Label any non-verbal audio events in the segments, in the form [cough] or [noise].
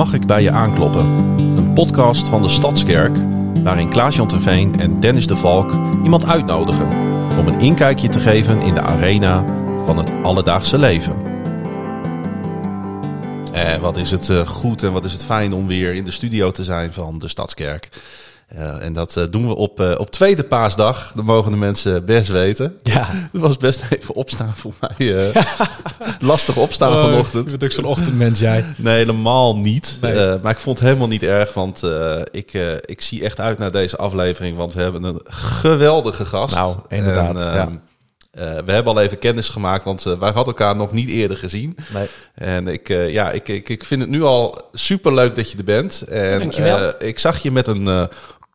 Mag ik bij je aankloppen? Een podcast van de Stadskerk, waarin Klaas-Jan Terveen en Dennis de Valk iemand uitnodigen om een inkijkje te geven in de arena van het alledaagse leven. En wat is het eh, goed en wat is het fijn om weer in de studio te zijn van de Stadskerk. Uh, en dat uh, doen we op, uh, op tweede paasdag. Dat mogen de mensen best weten. Ja. Het was best even opstaan voor mij. [laughs] lastig opstaan oh, vanochtend. Je bent ook zo'n ochtendmens, jij. Nee, helemaal niet. Nee. maar ik vond het helemaal niet erg, want ik, ik zie echt uit naar deze aflevering. Want we hebben een geweldige gast. Nou, inderdaad. En, ja. Uh, we hebben al even kennis gemaakt, want uh, wij hadden elkaar nog niet eerder gezien. Nee. En ik, uh, ja, ik, ik, ik vind het nu al super leuk dat je er bent. En ik zag je met een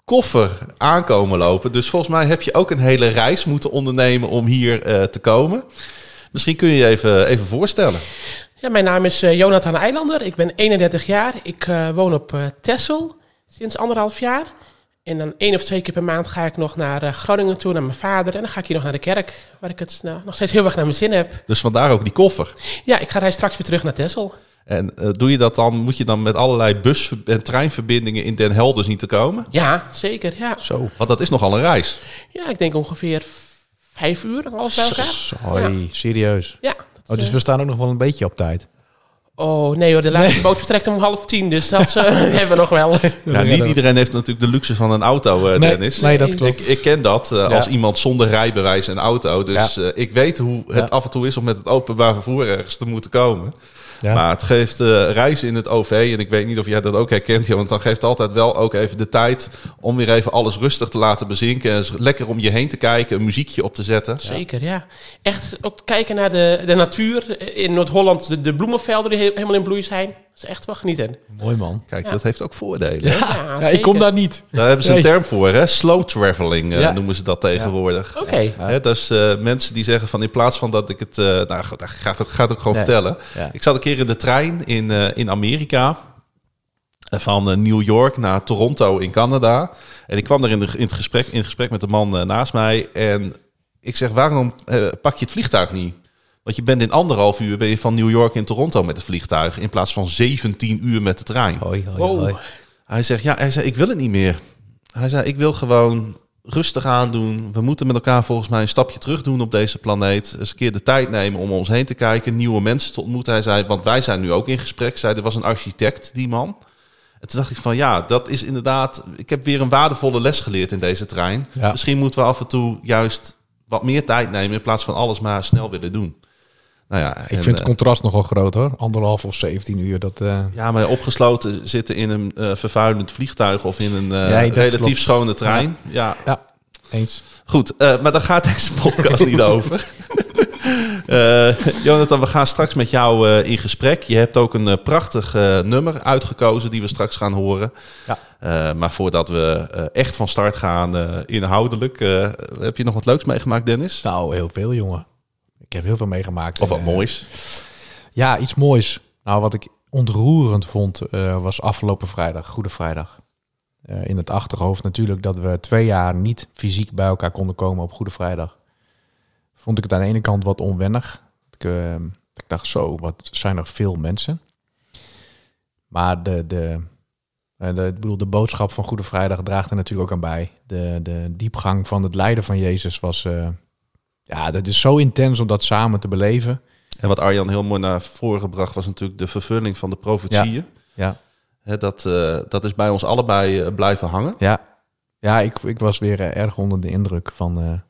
koffer aankomen lopen. Dus volgens mij heb je ook een hele reis moeten ondernemen om hier te komen. Misschien kun je je even, even voorstellen. Ja, mijn naam is Jonathan Eilander. Ik ben 31 jaar. Ik woon op Tessel sinds anderhalf jaar. En dan één of twee keer per maand ga ik nog naar Groningen toe, naar mijn vader. En dan ga ik hier nog naar de kerk, waar ik het nou, nog steeds heel erg naar mijn zin heb. Dus vandaar ook die koffer? Ja, ik ga rij straks weer terug naar Texel. En uh, doe je dat dan, moet je dan met allerlei bus- en treinverbindingen in Den Helder zien te komen? Ja, zeker, ja. Zo. Want dat is nogal een reis. Ja, ik denk ongeveer vijf uur, alles bij elkaar. Sorry, ja. serieus? Ja. Oh, dus we staan ook nog wel een beetje op tijd. Oh nee hoor, de laatste nee. boot vertrekt om half tien, dus dat [laughs] uh, hebben we nog wel. Ja, [laughs] niet iedereen heeft natuurlijk de luxe van een auto, uh, nee, Dennis. Nee, dat klopt. Ik, ik ken dat uh, ja. als iemand zonder rijbewijs en auto. Dus ja. ik weet hoe het ja. af en toe is om met het openbaar vervoer ergens te moeten komen. Ja. Maar het geeft uh, reizen in het OV, en ik weet niet of jij dat ook herkent, want dan geeft het altijd wel ook even de tijd om weer even alles rustig te laten bezinken. En lekker om je heen te kijken, een muziekje op te zetten. Zeker, ja. Echt ook kijken naar de, de natuur. In Noord-Holland, de, de bloemenvelden die helemaal in bloei zijn. Dat is echt wel genieten. Mooi man. Kijk, ja. dat heeft ook voordelen. Ja, ja, ik kom daar niet. Daar hebben ze een term voor, hè? Slow traveling uh, noemen ze dat tegenwoordig. Oké. Okay. Dat is uh, mensen die zeggen van in plaats van dat ik het... Uh, nou, dat gaat ook, gaat ook gewoon vertellen. Ik zat een keer in de trein in, in Amerika. Van New York naar Toronto in Canada. En ik kwam daar in, de, in, het gesprek, in gesprek met de man naast mij. En ik zeg, waarom pak je het vliegtuig niet? Want je bent in anderhalf uur ben je van New York in Toronto met het vliegtuig. In plaats van 17 uur met de trein. Hoi, hoi, wow. hoi. Hij zegt, ja, hij zei, ik wil het niet meer. Hij zei, ik wil gewoon rustig aandoen. We moeten met elkaar volgens mij een stapje terug doen op deze planeet. Eens een keer de tijd nemen om ons heen te kijken. Nieuwe mensen te ontmoeten. Hij zei, want wij zijn nu ook in gesprek. Zei, er was een architect, die man. En toen dacht ik van, ja, dat is inderdaad... Ik heb weer een waardevolle les geleerd in deze trein. Ja. Misschien moeten we af en toe juist wat meer tijd nemen... in plaats van alles maar snel willen doen. Nou ja, ik en, vind het contrast uh, nogal groot hoor. Anderhalf of 17 uur. Dat, uh... Ja, maar opgesloten zitten in een uh, vervuilend vliegtuig of in een ja, relatief klopt. schone trein. Ja, ja. ja eens. Goed, maar daar gaat deze podcast niet over. [laughs] Jonathan, we gaan straks met jou in gesprek. Je hebt ook een prachtig nummer uitgekozen die we straks gaan horen. Ja. maar voordat we echt van start gaan inhoudelijk, heb je nog wat leuks meegemaakt, Dennis? Nou, heel veel, jongen. Ik heb heel veel meegemaakt. Of wat en, moois? Ja, iets moois. Nou, wat ik ontroerend vond, uh, was afgelopen vrijdag, Goede Vrijdag. Uh, in het achterhoofd natuurlijk dat we twee jaar niet fysiek bij elkaar konden komen op Goede Vrijdag. Vond ik het aan de ene kant wat onwennig. Ik, uh, ik dacht zo, wat zijn er veel mensen. Maar de, de, de, ik bedoel, de boodschap van Goede Vrijdag draagt er natuurlijk ook aan bij. De, de diepgang van het lijden van Jezus was, ja, dat is zo intens om dat samen te beleven. En wat Arjan heel mooi naar voren gebracht was natuurlijk de vervulling van de profetieën. Ja. ja. dat, uh, dat is bij ons allebei uh, blijven hangen. Ja, ja ik, ik was weer uh, erg onder de indruk van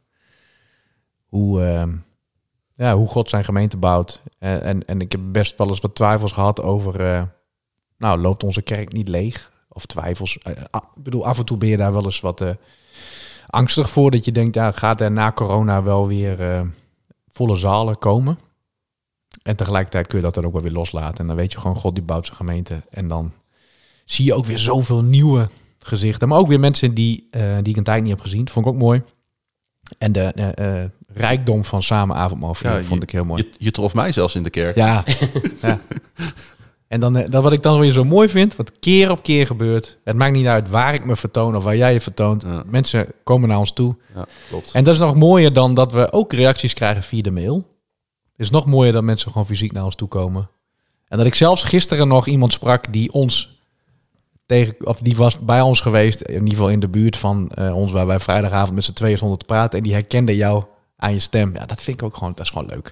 hoe, ehm, ja, hoe God zijn gemeente bouwt. En, en, en, ik heb best wel eens wat twijfels gehad over, nou, loopt onze kerk niet leeg? Of twijfels. ik bedoel, af en toe ben je daar wel eens wat angstig voor dat je denkt, ja, gaat er na corona wel weer uh, volle zalen komen? En tegelijkertijd kun je dat dan ook wel weer loslaten. En dan weet je gewoon, God die bouwt zijn gemeente. En dan zie je ook weer zoveel nieuwe gezichten. Maar ook weer mensen die, uh, die ik een tijd niet heb gezien. Vond ik ook mooi. En de uh, rijkdom van samen avondmaal ja, vond ik heel mooi. Je, je trof mij zelfs in de kerk. Ja, [laughs] ja. En dan, eh, dan wat ik dan weer zo mooi vind, wat keer op keer gebeurt. Het maakt niet uit waar ik me vertoon of waar jij je vertoont. Ja. Mensen komen naar ons toe. Ja, klopt. En dat is nog mooier dan dat we ook reacties krijgen via de mail. Het is nog mooier dat mensen gewoon fysiek naar ons toe komen. En dat ik zelfs gisteren nog iemand sprak die ons tegen, of die was bij ons geweest, in ieder geval in de buurt van eh, ons, waar wij vrijdagavond met z'n tweeën stonden te praten. En die herkende jou aan je stem. Ja, dat vind ik ook gewoon, dat is gewoon leuk.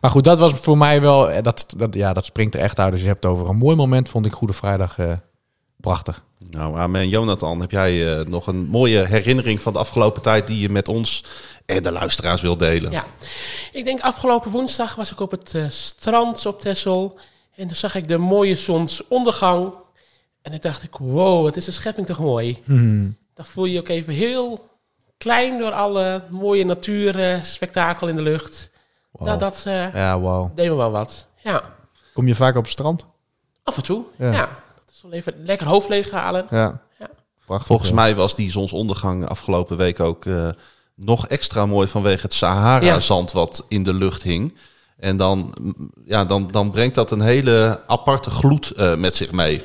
Maar goed, dat was voor mij wel, eh, dat, dat, ja, dat springt er echt uit. Dus je hebt het over een mooi moment, vond ik Goede Vrijdag eh, prachtig. Nou, amen. Jonathan, heb jij eh, nog een mooie herinnering van de afgelopen tijd die je met ons en de luisteraars wil delen? Ja, ik denk afgelopen woensdag was ik op het strand op Texel. En toen zag ik de mooie zonsondergang. En ik dacht ik, wow, wat is de schepping toch mooi. Hmm. Dan voel je je ook even heel klein door alle mooie natuurspektakel in de lucht. Wow. Nou, dat eh, Ja, wauw. deed me wel wat. Ja, Kom je vaak op het strand? af en toe. Ja. Ja. Dat is wel even lekker hoofd leeghalen. Ja. Ja. Prachtig. Volgens mij was die zonsondergang afgelopen week ook eh, nog extra mooi vanwege het Sahara-zand wat in de lucht hing. En dan, ja, dan, dan brengt dat een hele aparte gloed eh, met zich mee.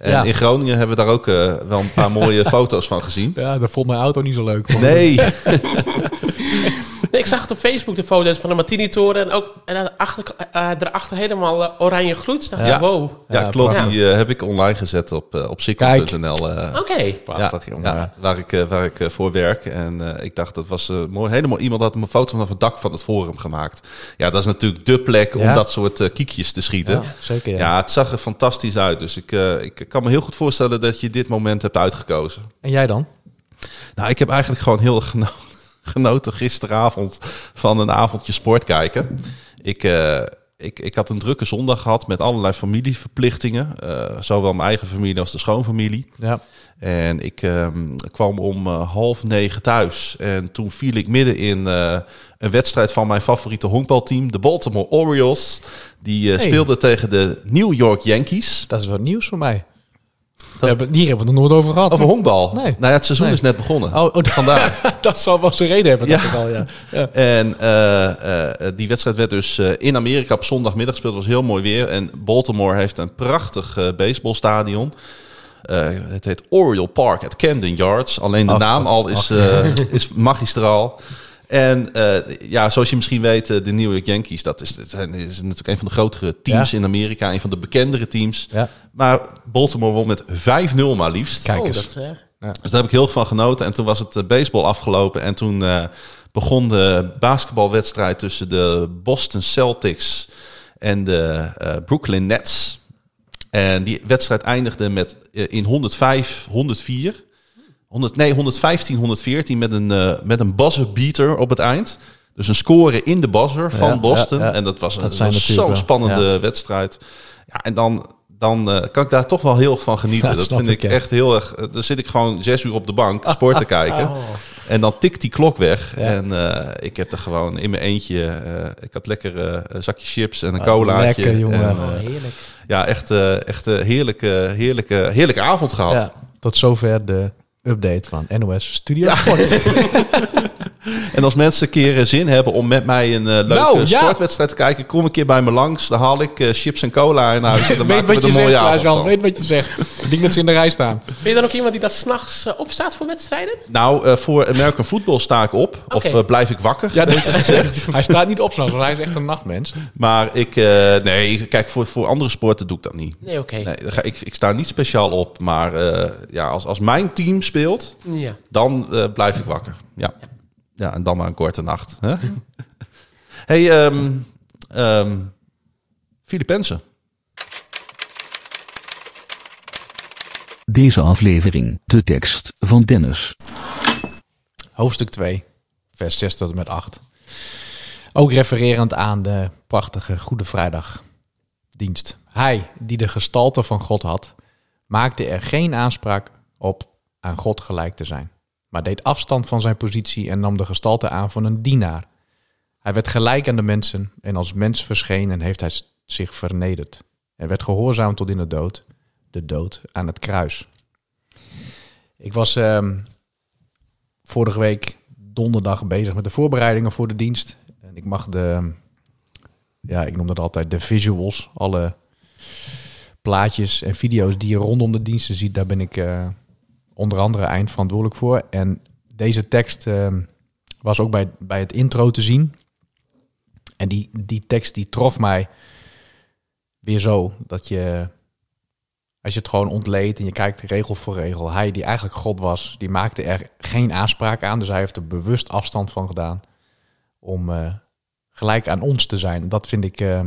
En Ja. in Groningen hebben we daar ook eh, wel een paar [laughs] mooie foto's van gezien. Ja, dat vond mijn auto niet zo leuk. Nee, [laughs] ik zag op Facebook de foto's van de Martini-toren. En ook en daarachter, eh, daarachter helemaal eh, oranje gloed. Dacht ik, Ja. wow. ja, Ja, klopt. prachtig. Die eh, heb ik online gezet op, op sikkel.nl. eh, Oké. Prachtig, ja, jongen. ja, waar ik, eh, waar ik voor werk. En eh, ik dacht, dat was eh, mooi. Helemaal iemand had een foto vanaf het dak van het forum gemaakt. Ja, dat is natuurlijk de plek om Ja. dat soort kiekjes te schieten. Zeker. Ja. het zag er fantastisch uit. Dus ik, eh, ik kan me heel goed voorstellen dat je dit moment hebt uitgekozen. En jij dan? Nou, ik heb eigenlijk gewoon heel [laughs] genoten gisteravond van een avondje sport kijken. Ik, eh, ik, ik had een drukke zondag gehad met allerlei familieverplichtingen. eh, zowel mijn eigen familie als de schoonfamilie. Ja. En ik ehm, kwam om eh, half negen thuis. En toen viel ik midden in een wedstrijd van mijn favoriete honkbalteam, de Baltimore Orioles. Die Hey. speelden tegen de New York Yankees. Dat is wat nieuws voor mij. We hebben, hier hebben we het nog nooit over gehad. Over honkbal. Nee. Nou ja, het seizoen Nee. is net begonnen. Oh, oh Vandaar. [laughs] dat zal wel zijn reden hebben, Ja. al. Ja. Ja. En eh, eh, die wedstrijd werd dus eh, in Amerika op zondagmiddag gespeeld. Het was heel mooi weer. En Baltimore heeft een prachtig baseballstadion. Het heet Oriole Park at Camden Yards. Alleen de Ach, naam ach, al is, is magistraal. En eh, ja, zoals je misschien weet, eh, de New York Yankees, dat is, dat zijn- is natuurlijk een van de grotere teams Ja. in Amerika. Een van de bekendere teams. Ja. Maar Baltimore won met 5-0 maar liefst. Kijk Oh, dat, eh, Dus daar heb ik heel veel van genoten. En toen was het eh, baseball afgelopen. En toen eh, begon de basketbalwedstrijd tussen de Boston Celtics en de eh, Brooklyn Nets. En die wedstrijd eindigde met, in 105, 104. 100, nee, 115, 114 met een, eh, met een buzzer beater op het eind. Dus een score in de buzzer van Ja, Boston. ja, ja. En dat was, Dat was natuurlijk zo'n spannende wedstrijd. Ja, en dan, dan eh, kan ik daar toch wel heel erg van genieten. Ja, dat vind ik, ik ja. echt heel erg. eh, Dan zit ik gewoon zes uur op de bank [laughs] sport te kijken. oh. En dan tikt die klok weg. Ja. En eh, ik heb er gewoon in mijn eentje. eh, ik had lekker eh, een zakje chips en een Ah, colaatje. lekker, jongen. En, Oh, heerlijk. ja, echt, eh, echt een heerlijke, heerlijke, heerlijke avond gehad. Ja, tot zover de update van NOS Studio [laughs] Sport. [laughs] [laughs] En als mensen een keer eh, zin hebben om met mij een eh, leuke Nou, ja. sportwedstrijd te kijken, kom een keer bij me langs. Dan haal ik eh, chips en cola in huis. En dan [laughs] weet wat je zegt, Klaas-Jan. Weet wat je zegt. Ik denk dat ze in de rij staan. Ben je dan ook iemand die dat s'nachts uh, opstaat voor wedstrijden? Nou, eh, voor American Football sta ik op. Of blijf ik wakker, Ja, beter [laughs] gezegd. hij staat niet op s'nachts, want hij is echt een nachtmens. Maar ik, eh, nee, kijk, voor, voor andere sporten doe ik dat niet. Nee, oké. Nee, dan ga, ik, ik sta niet speciaal op. Maar eh, ja, als, als mijn team speelt, Ja. dan eh, blijf ik wakker. Ja. Ja, en dan maar een korte nacht. Hè? [laughs] hey, ehm ehm Filippenzen. Deze aflevering, de tekst van Dennis. Hoofdstuk 2, vers 6 tot en met 8. Ook refererend aan de prachtige Goede Vrijdagdienst. Hij, die de gestalte van God had, maakte er geen aanspraak op aan God gelijk te zijn, maar deed afstand van zijn positie en nam de gestalte aan van een dienaar. Hij werd gelijk aan de mensen en als mens verscheen en heeft hij zich vernederd. En werd gehoorzaam tot in de dood, de dood aan het kruis. Ik was ehm, vorige week donderdag bezig met de voorbereidingen voor de dienst. En ik mag de, ja, ik noem dat altijd de visuals, alle plaatjes en video's die je rondom de diensten ziet, daar ben ik eh, onder andere eindverantwoordelijk voor. En deze tekst ehm, was ook bij, bij het intro te zien. En die, die tekst die trof mij weer zo. Dat je, als je het gewoon ontleedt en je kijkt regel voor regel. Hij die eigenlijk God was, die maakte er geen aanspraak aan. Dus hij heeft er bewust afstand van gedaan. Om eh, gelijk aan ons te zijn. Dat vind ik, eh,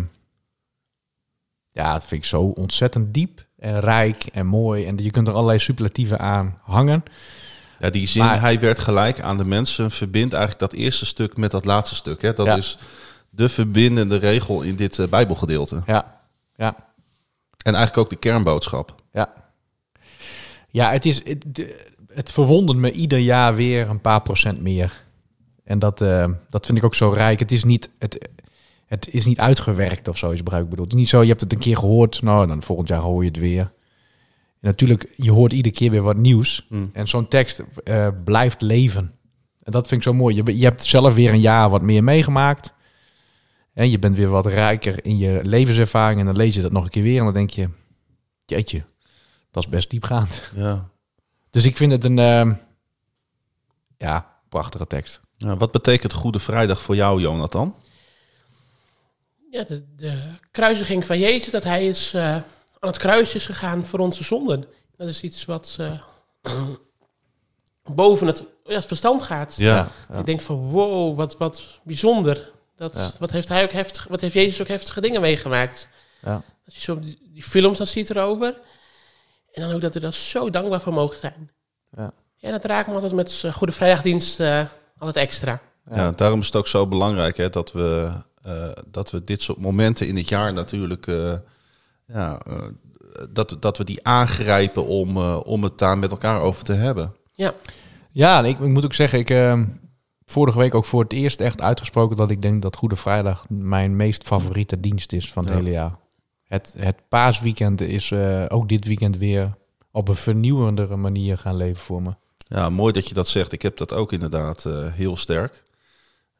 ja, dat vind ik zo ontzettend diep en rijk en mooi. En je kunt er allerlei superlatieven aan hangen. Ja, die zin, Maar- hij werd gelijk aan de mensen, verbindt eigenlijk dat eerste stuk met dat laatste stuk. Hè? Dat Ja. is de verbindende regel in dit eh, Bijbelgedeelte. Ja, ja. En eigenlijk ook de kernboodschap. Ja, ja het, is, het, het verwondert me ieder jaar weer een paar procent meer. En dat, eh, dat vind ik ook zo rijk. Het is niet, het, het is niet uitgewerkt of zo, is gebruik bedoeld. Het is niet zo, je hebt het een keer gehoord, nou, dan volgend jaar hoor je het weer. En natuurlijk, je hoort iedere keer weer wat nieuws. Mm. En zo'n tekst eh, blijft leven. En dat vind ik zo mooi. Je, je hebt zelf weer een jaar wat meer meegemaakt. En je bent weer wat rijker in je levenservaring. En dan lees je dat nog een keer weer. En dan denk je, jeetje, dat is best diepgaand. Ja. Dus ik vind het een ehm, ja, prachtige tekst. Ja, wat betekent Goede Vrijdag voor jou, Jonathan? Ja, de, de kruisiging van Jezus, dat hij is, eh, aan het kruis is gegaan voor onze zonden. Dat is iets wat eh, [clears throat] boven het, ja, het verstand gaat. Ja. Ja. Ik denk van wow, wat, wat bijzonder. Dat, Ja. wat, heeft hij ook heftig, wat heeft Jezus ook heftige dingen meegemaakt. Ja. Als je zo die, die films dan ziet erover. En dan ook dat we daar zo dankbaar voor mogen zijn. Ja. Ja, dat raakt me altijd met eh, Goede Vrijdagdienst eh, altijd extra. Ja. daarom is het ook zo belangrijk hè, dat, we, dat we dit soort momenten in het jaar natuurlijk... eh, ja, eh, dat, dat we die aangrijpen om, eh, om het daar met elkaar over te hebben. Ja, Ja, en ik, ik moet ook zeggen, ik ehm, vorige week ook voor het eerst echt uitgesproken dat ik denk dat Goede Vrijdag mijn meest favoriete dienst is van het Ja. hele jaar. Het, het paasweekend is eh, ook dit weekend weer op een vernieuwendere manier gaan leven voor me. Ja, mooi dat je dat zegt. Ik heb dat ook inderdaad eh, heel sterk.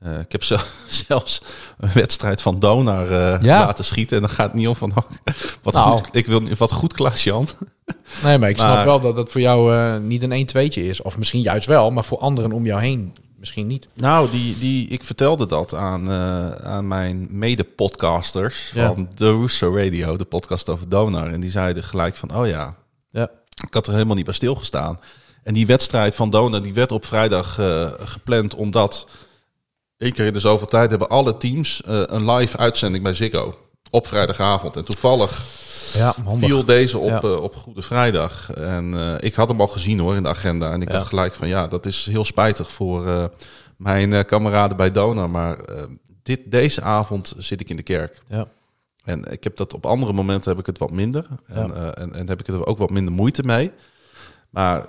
Eh, ik heb [laughs] zelf, zelfs een wedstrijd van Donar eh, Ja. laten schieten. En dan gaat het niet om van... oh, wat, Nou. goed, ik wil, wat goed, Klaas-Jan. Nee, maar ik snap Maar- wel dat dat voor jou eh, niet een 1-2'tje is. Of misschien juist wel, maar voor anderen om jou heen misschien niet. Nou, die, die, ik vertelde dat aan, aan mijn mede-podcasters Ja. van The Rooster Radio, de podcast over Donar. En die zeiden gelijk van, oh ja, Ja. ik had er helemaal niet bij stilgestaan. En die wedstrijd van Donar, die werd op vrijdag gepland, omdat één keer in de zoveel tijd hebben alle teams eh, een live uitzending bij Ziggo. Op vrijdagavond. En toevallig Ja, handig. viel deze op, Ja. eh, op Goede Vrijdag. En eh, ik had hem al gezien hoor in de agenda. En ik Ja. dacht gelijk van ja, dat is heel spijtig voor mijn kameraden bij Dona. Maar dit, deze avond zit ik in de kerk. Ja. En ik heb dat op andere momenten heb ik het wat minder. En, en, en heb ik er ook wat minder moeite mee. Maar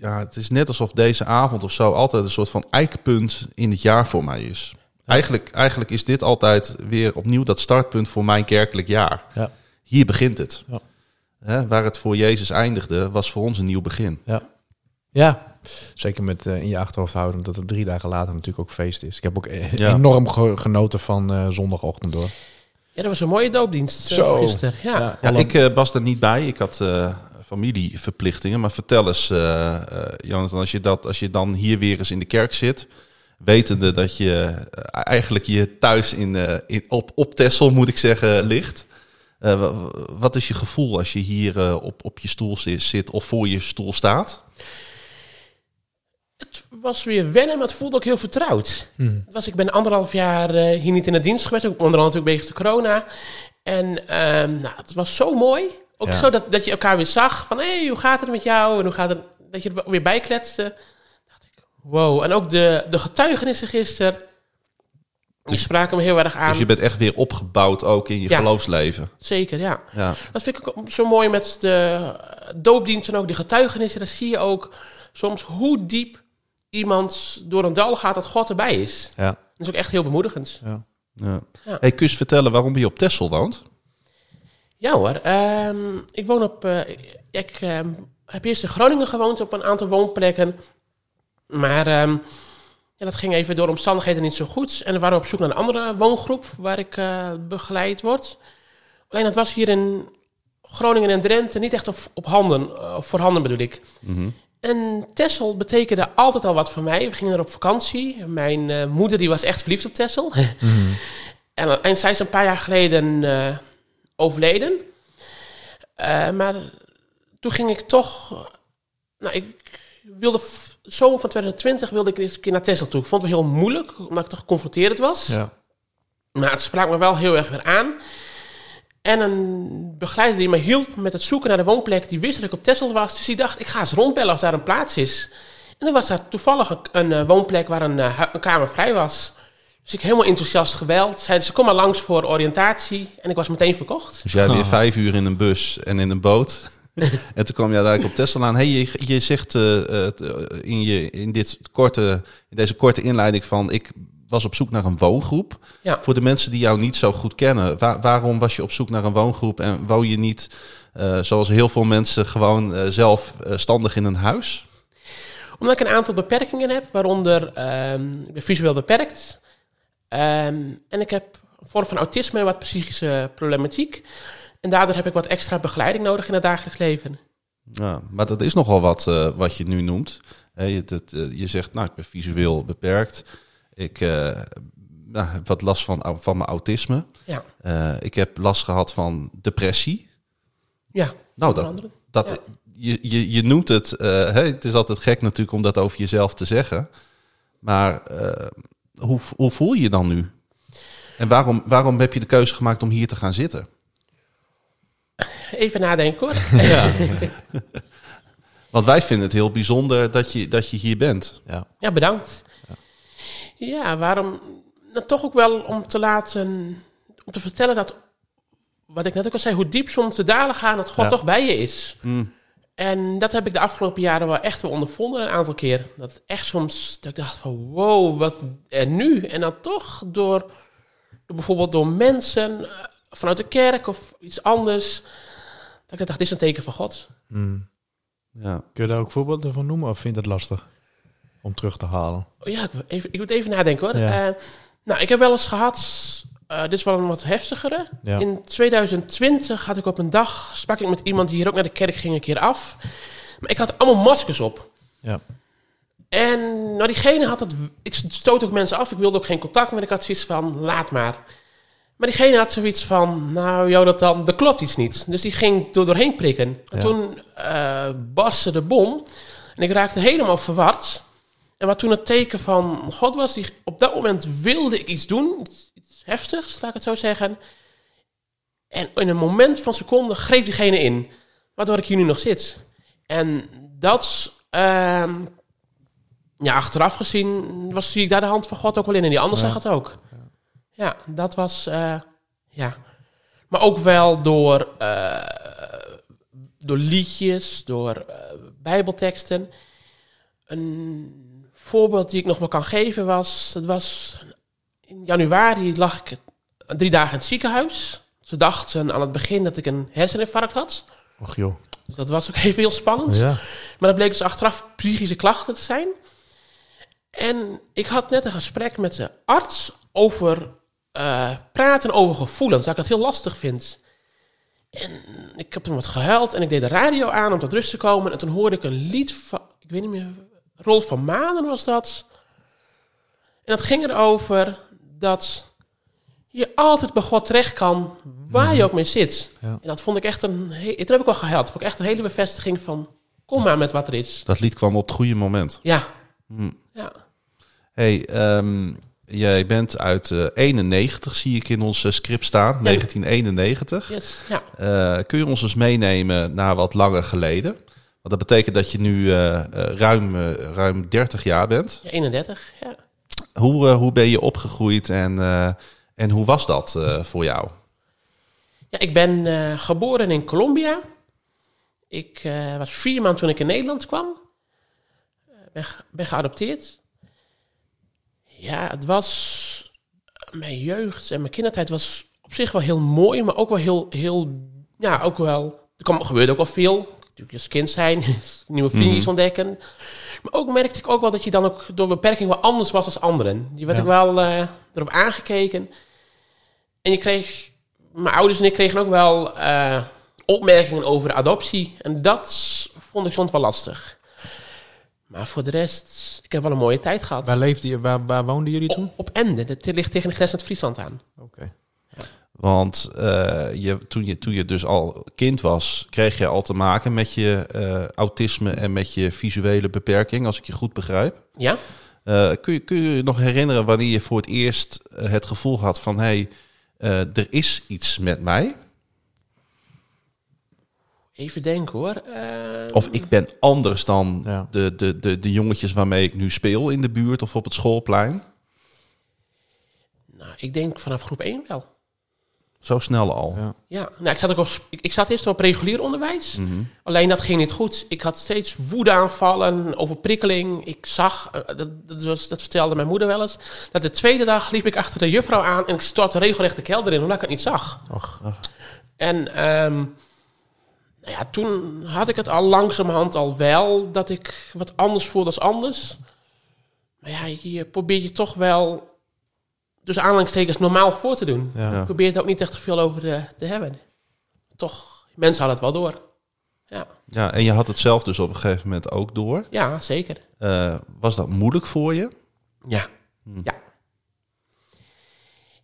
ja, het is net alsof deze avond of zo altijd een soort van eikpunt in het jaar voor mij is. Eigenlijk, eigenlijk is dit altijd weer opnieuw dat startpunt voor mijn kerkelijk jaar. Ja. Hier begint het. Ja. Hè, waar het voor Jezus eindigde, was voor ons een nieuw begin. Ja. Ja, zeker met eh, in je achterhoofd houden dat het drie dagen later natuurlijk ook feest is. Ik heb ook Ja. enorm ge- genoten van eh, zondagochtend door. ja, dat was een mooie doopdienst Zo. gisteren. Ja. Ja, Ja, alle- ik eh, was er niet bij. Ik had eh, familieverplichtingen. Maar vertel eens, eh eh, Jonathan, als je, dat, als je dan hier weer eens in de kerk zit... wetende dat je eh, eigenlijk je thuis in, eh, in, op, op Texel, moet ik zeggen, ligt... Eh, wa- wat is je gevoel als je hier eh, op, op je stoel zi- zit of voor je stoel staat? Het was weer wennen, maar het voelde ook heel vertrouwd. Hmm. Het was, ik ben anderhalf jaar eh, hier niet in de dienst geweest. Ook onder andere natuurlijk wegens de corona. En ehm, nou, het was zo mooi. Ook Ja. zo dat, dat je elkaar weer zag. Van, hé, hey, hoe gaat het met jou? En hoe gaat het... Dat je er weer bij kletste. dacht ik, wow. En ook de, de getuigenissen gisteren. Die spraken me heel erg aan. Dus je bent echt weer opgebouwd ook in je Ja. geloofsleven. Zeker, ja. Ja. Dat vind ik ook zo mooi met de doopdienst en ook de getuigenissen. Dan zie je ook soms hoe diep iemand door een dal gaat dat God erbij is. Ja. Dat is ook echt heel bemoedigend. Ja. Ja. Ja. Hey, kun je eens vertellen waarom je op Texel woont? Ja hoor, ehm, ik woon op... eh, ik ehm, heb eerst in Groningen gewoond op een aantal woonplekken. Maar ehm, ja, dat ging even door omstandigheden niet zo goed. En we waren op zoek naar een andere woongroep waar ik eh, begeleid word. Alleen dat was hier in Groningen en Drenthe niet echt op, op handen, of voorhanden bedoel ik. Mhm. En Texel betekende altijd al wat voor mij. We gingen er op vakantie. Mijn moeder die was echt verliefd op Texel. [laughs] en, en zij is een paar jaar geleden overleden. Eh, maar toen ging ik toch... Nou, ik wilde... Zomer van 2020 wilde ik eens een keer naar Tesla toe. Ik vond het heel moeilijk, omdat ik toch geconfronteerd was. Ja. Maar het sprak me wel heel erg weer aan. En een begeleider die me hielp met het zoeken naar de woonplek, die wist dat ik op Texel was. Dus die dacht, ik ga eens rondbellen of daar een plaats is. En dan was daar toevallig een, een eh, woonplek waar een, eh, een kamer vrij was. Dus ik helemaal enthousiast gebeld. Zeiden ze, kom maar langs voor oriëntatie. En ik was meteen verkocht. Dus jij weer Oh. vijf uur in een bus en in een boot. [laughs] en toen kwam jij daar op Tesla aan. Hey, je, je zegt eh, eh, t- eh, in, je, in, dit korte, in deze korte inleiding van... ik was op zoek naar een woongroep. Ja. Voor de mensen die jou niet zo goed kennen... waar- waarom was je op zoek naar een woongroep... en woon je niet, eh, zoals heel veel mensen... gewoon eh, zelf eh, standig in een huis? Omdat ik een aantal beperkingen heb, waaronder ehm, ik ben visueel beperkt. Ehm, en ik heb een vorm van autisme, wat psychische problematiek. En daardoor heb ik wat extra begeleiding nodig in het dagelijks leven. Ja, maar dat is nogal wat eh, wat je nu noemt. Je, dat, eh, je zegt, nou, ik ben visueel beperkt. Ik nou, heb wat last van, van mijn autisme. Ja, ik heb last gehad van depressie. ja Nou, dat, andere. dat, Ja. je, je, je noemt het. hè, het is altijd gek natuurlijk om dat over jezelf te zeggen. Maar hoe, hoe voel je je dan nu? En waarom, waarom heb je de keuze gemaakt om hier te gaan zitten? Even nadenken hoor. [laughs] Want wij vinden het heel bijzonder dat je, dat je hier bent. Ja. Ja, bedankt. Ja, waarom? Nou, toch ook wel om te laten, om te vertellen dat, wat ik net ook al zei, hoe diep soms de dalen gaan, dat God Ja. toch bij je is. Mm. En dat heb ik de afgelopen jaren wel echt wel ondervonden een aantal keer. Dat echt soms, dat ik dacht van wow, wat en nu? En dan toch door, door bijvoorbeeld door mensen eh, vanuit de kerk of iets anders, dat ik dacht, dit is een teken van God. Mm. Ja. Kun je daar ook voorbeelden van noemen of vind je het lastig om terug te halen? Oh ja, ik, wil even, ik moet even nadenken hoor. Ja. Eh, nou, ik heb wel eens gehad, eh, dit is wel een wat heftigere. Ja. In 2020 had ik op een dag, sprak ik met iemand die hier ook naar de kerk ging een keer af. Maar ik had allemaal maskers op. Ja. En nou, diegene had het, ik stoot ook mensen af, ik wilde ook geen contact meer. Ik had zoiets van, laat maar. Maar diegene had zoiets van, nou Jonathan, er klopt iets niet. Dus die ging er doorheen prikken. En Ja. toen eh barstte de bom. En ik raakte helemaal verward. En wat toen het teken van God was, die, op dat moment wilde ik iets doen. Iets, iets heftigs, laat ik het zo zeggen. En in een moment van seconde greep diegene in. Waardoor ik hier nu nog zit. En dat, ehm, ja, achteraf gezien, was, zie ik daar de hand van God ook wel in. En die ander Ja. zag het ook. Ja, dat was, eh, ja. Maar ook wel door, eh, door liedjes, door eh, bijbelteksten. Een voorbeeld die ik nog wel kan geven was, dat was in januari lag ik drie dagen in het ziekenhuis. Ze dachten aan het begin dat ik een herseninfarct had. Och joh. Dus dat was ook [laughs] even heel spannend. Ja. Maar dat bleek dus achteraf psychische klachten te zijn. En ik had net een gesprek met de arts over eh, praten over gevoelens. Dat ik dat heel lastig vind. En ik heb toen wat gehuild en ik deed de radio aan om tot rust te komen. En toen hoorde ik een lied van, ik weet niet meer, Rolf van Manen was dat. En dat ging erover dat je altijd bij God terecht kan, waar je ook mee zit. Ja. En dat vond ik echt een, toen heb ik wel. Dat vond ik echt een hele bevestiging van, kom maar met wat er is. Dat lied kwam op het goede moment. Ja, Hm. ja. Hey, ehm, jij bent uit eh 91, zie ik in ons eh, script staan, 1991. Yes, ja. Eh, kun je ons eens meenemen naar wat langer geleden? Want dat betekent dat je nu eh, eh, ruim, eh, ruim 30 jaar bent. ja 31, ja. Hoe, hoe ben je opgegroeid en, en hoe was dat voor jou? Ja, ik ben geboren in Colombia. Ik was vier maanden toen ik in Nederland kwam. Ben, ben geadopteerd. Ja, het was... Mijn jeugd en mijn kindertijd was op zich wel heel mooi, maar ook wel heel... heel ja, ook wel... Er kwam, gebeurde ook wel veel. Natuurlijk als kind zijn, [laughs] nieuwe vriendjes Mhm. ontdekken. Maar ook merkte ik ook wel dat je dan ook door beperking wel anders was als anderen. Die werd Ja. ik wel eh, erop aangekeken. En je kreeg mijn ouders en ik kregen ook wel eh, opmerkingen over adoptie. En dat vond ik soms wel lastig. Maar voor de rest, ik heb wel een mooie tijd gehad. Waar, leefde je, waar, waar woonden jullie toen? Op, op Ende, dat ligt tegen de grens met Friesland aan. Oké. Want eh, je, toen, je, toen je dus al kind was, kreeg je al te maken met je eh, autisme en met je visuele beperking, als ik je goed begrijp. Ja? Eh, kun, je, kun je je nog herinneren wanneer je voor het eerst het gevoel had van hé, hey, eh, er is iets met mij? Even denken hoor. Eh, Of ik ben anders dan Ja. de, de, de, de jongetjes waarmee ik nu speel in de buurt of op het schoolplein? nou, ik denk vanaf groep 1 wel. Zo snel al. Ja. Ja, nou, ik, zat ook op, ik, ik zat eerst op regulier onderwijs. Mhm. Alleen dat ging niet goed. Ik had steeds woedeaanvallen, overprikkeling. Ik zag, eh, dat, dat, was, dat vertelde mijn moeder wel eens, dat de tweede dag liep ik achter de juffrouw aan en ik stortte regelrecht de kelder in, omdat ik het niet zag. Och. En ehm, nou ja, toen had ik het al langzamerhand al wel, dat ik wat anders voelde als anders. Maar ja, je probeert je toch wel, dus aanhalingstekens, normaal voor te doen. Ja. Ja. Je probeert er ook niet echt te veel over te, te hebben. Toch, mensen hadden het wel door. Ja, Ja, en je had het zelf dus op een gegeven moment ook door. ja zeker. Eh, was dat moeilijk voor je? Ja. Ja.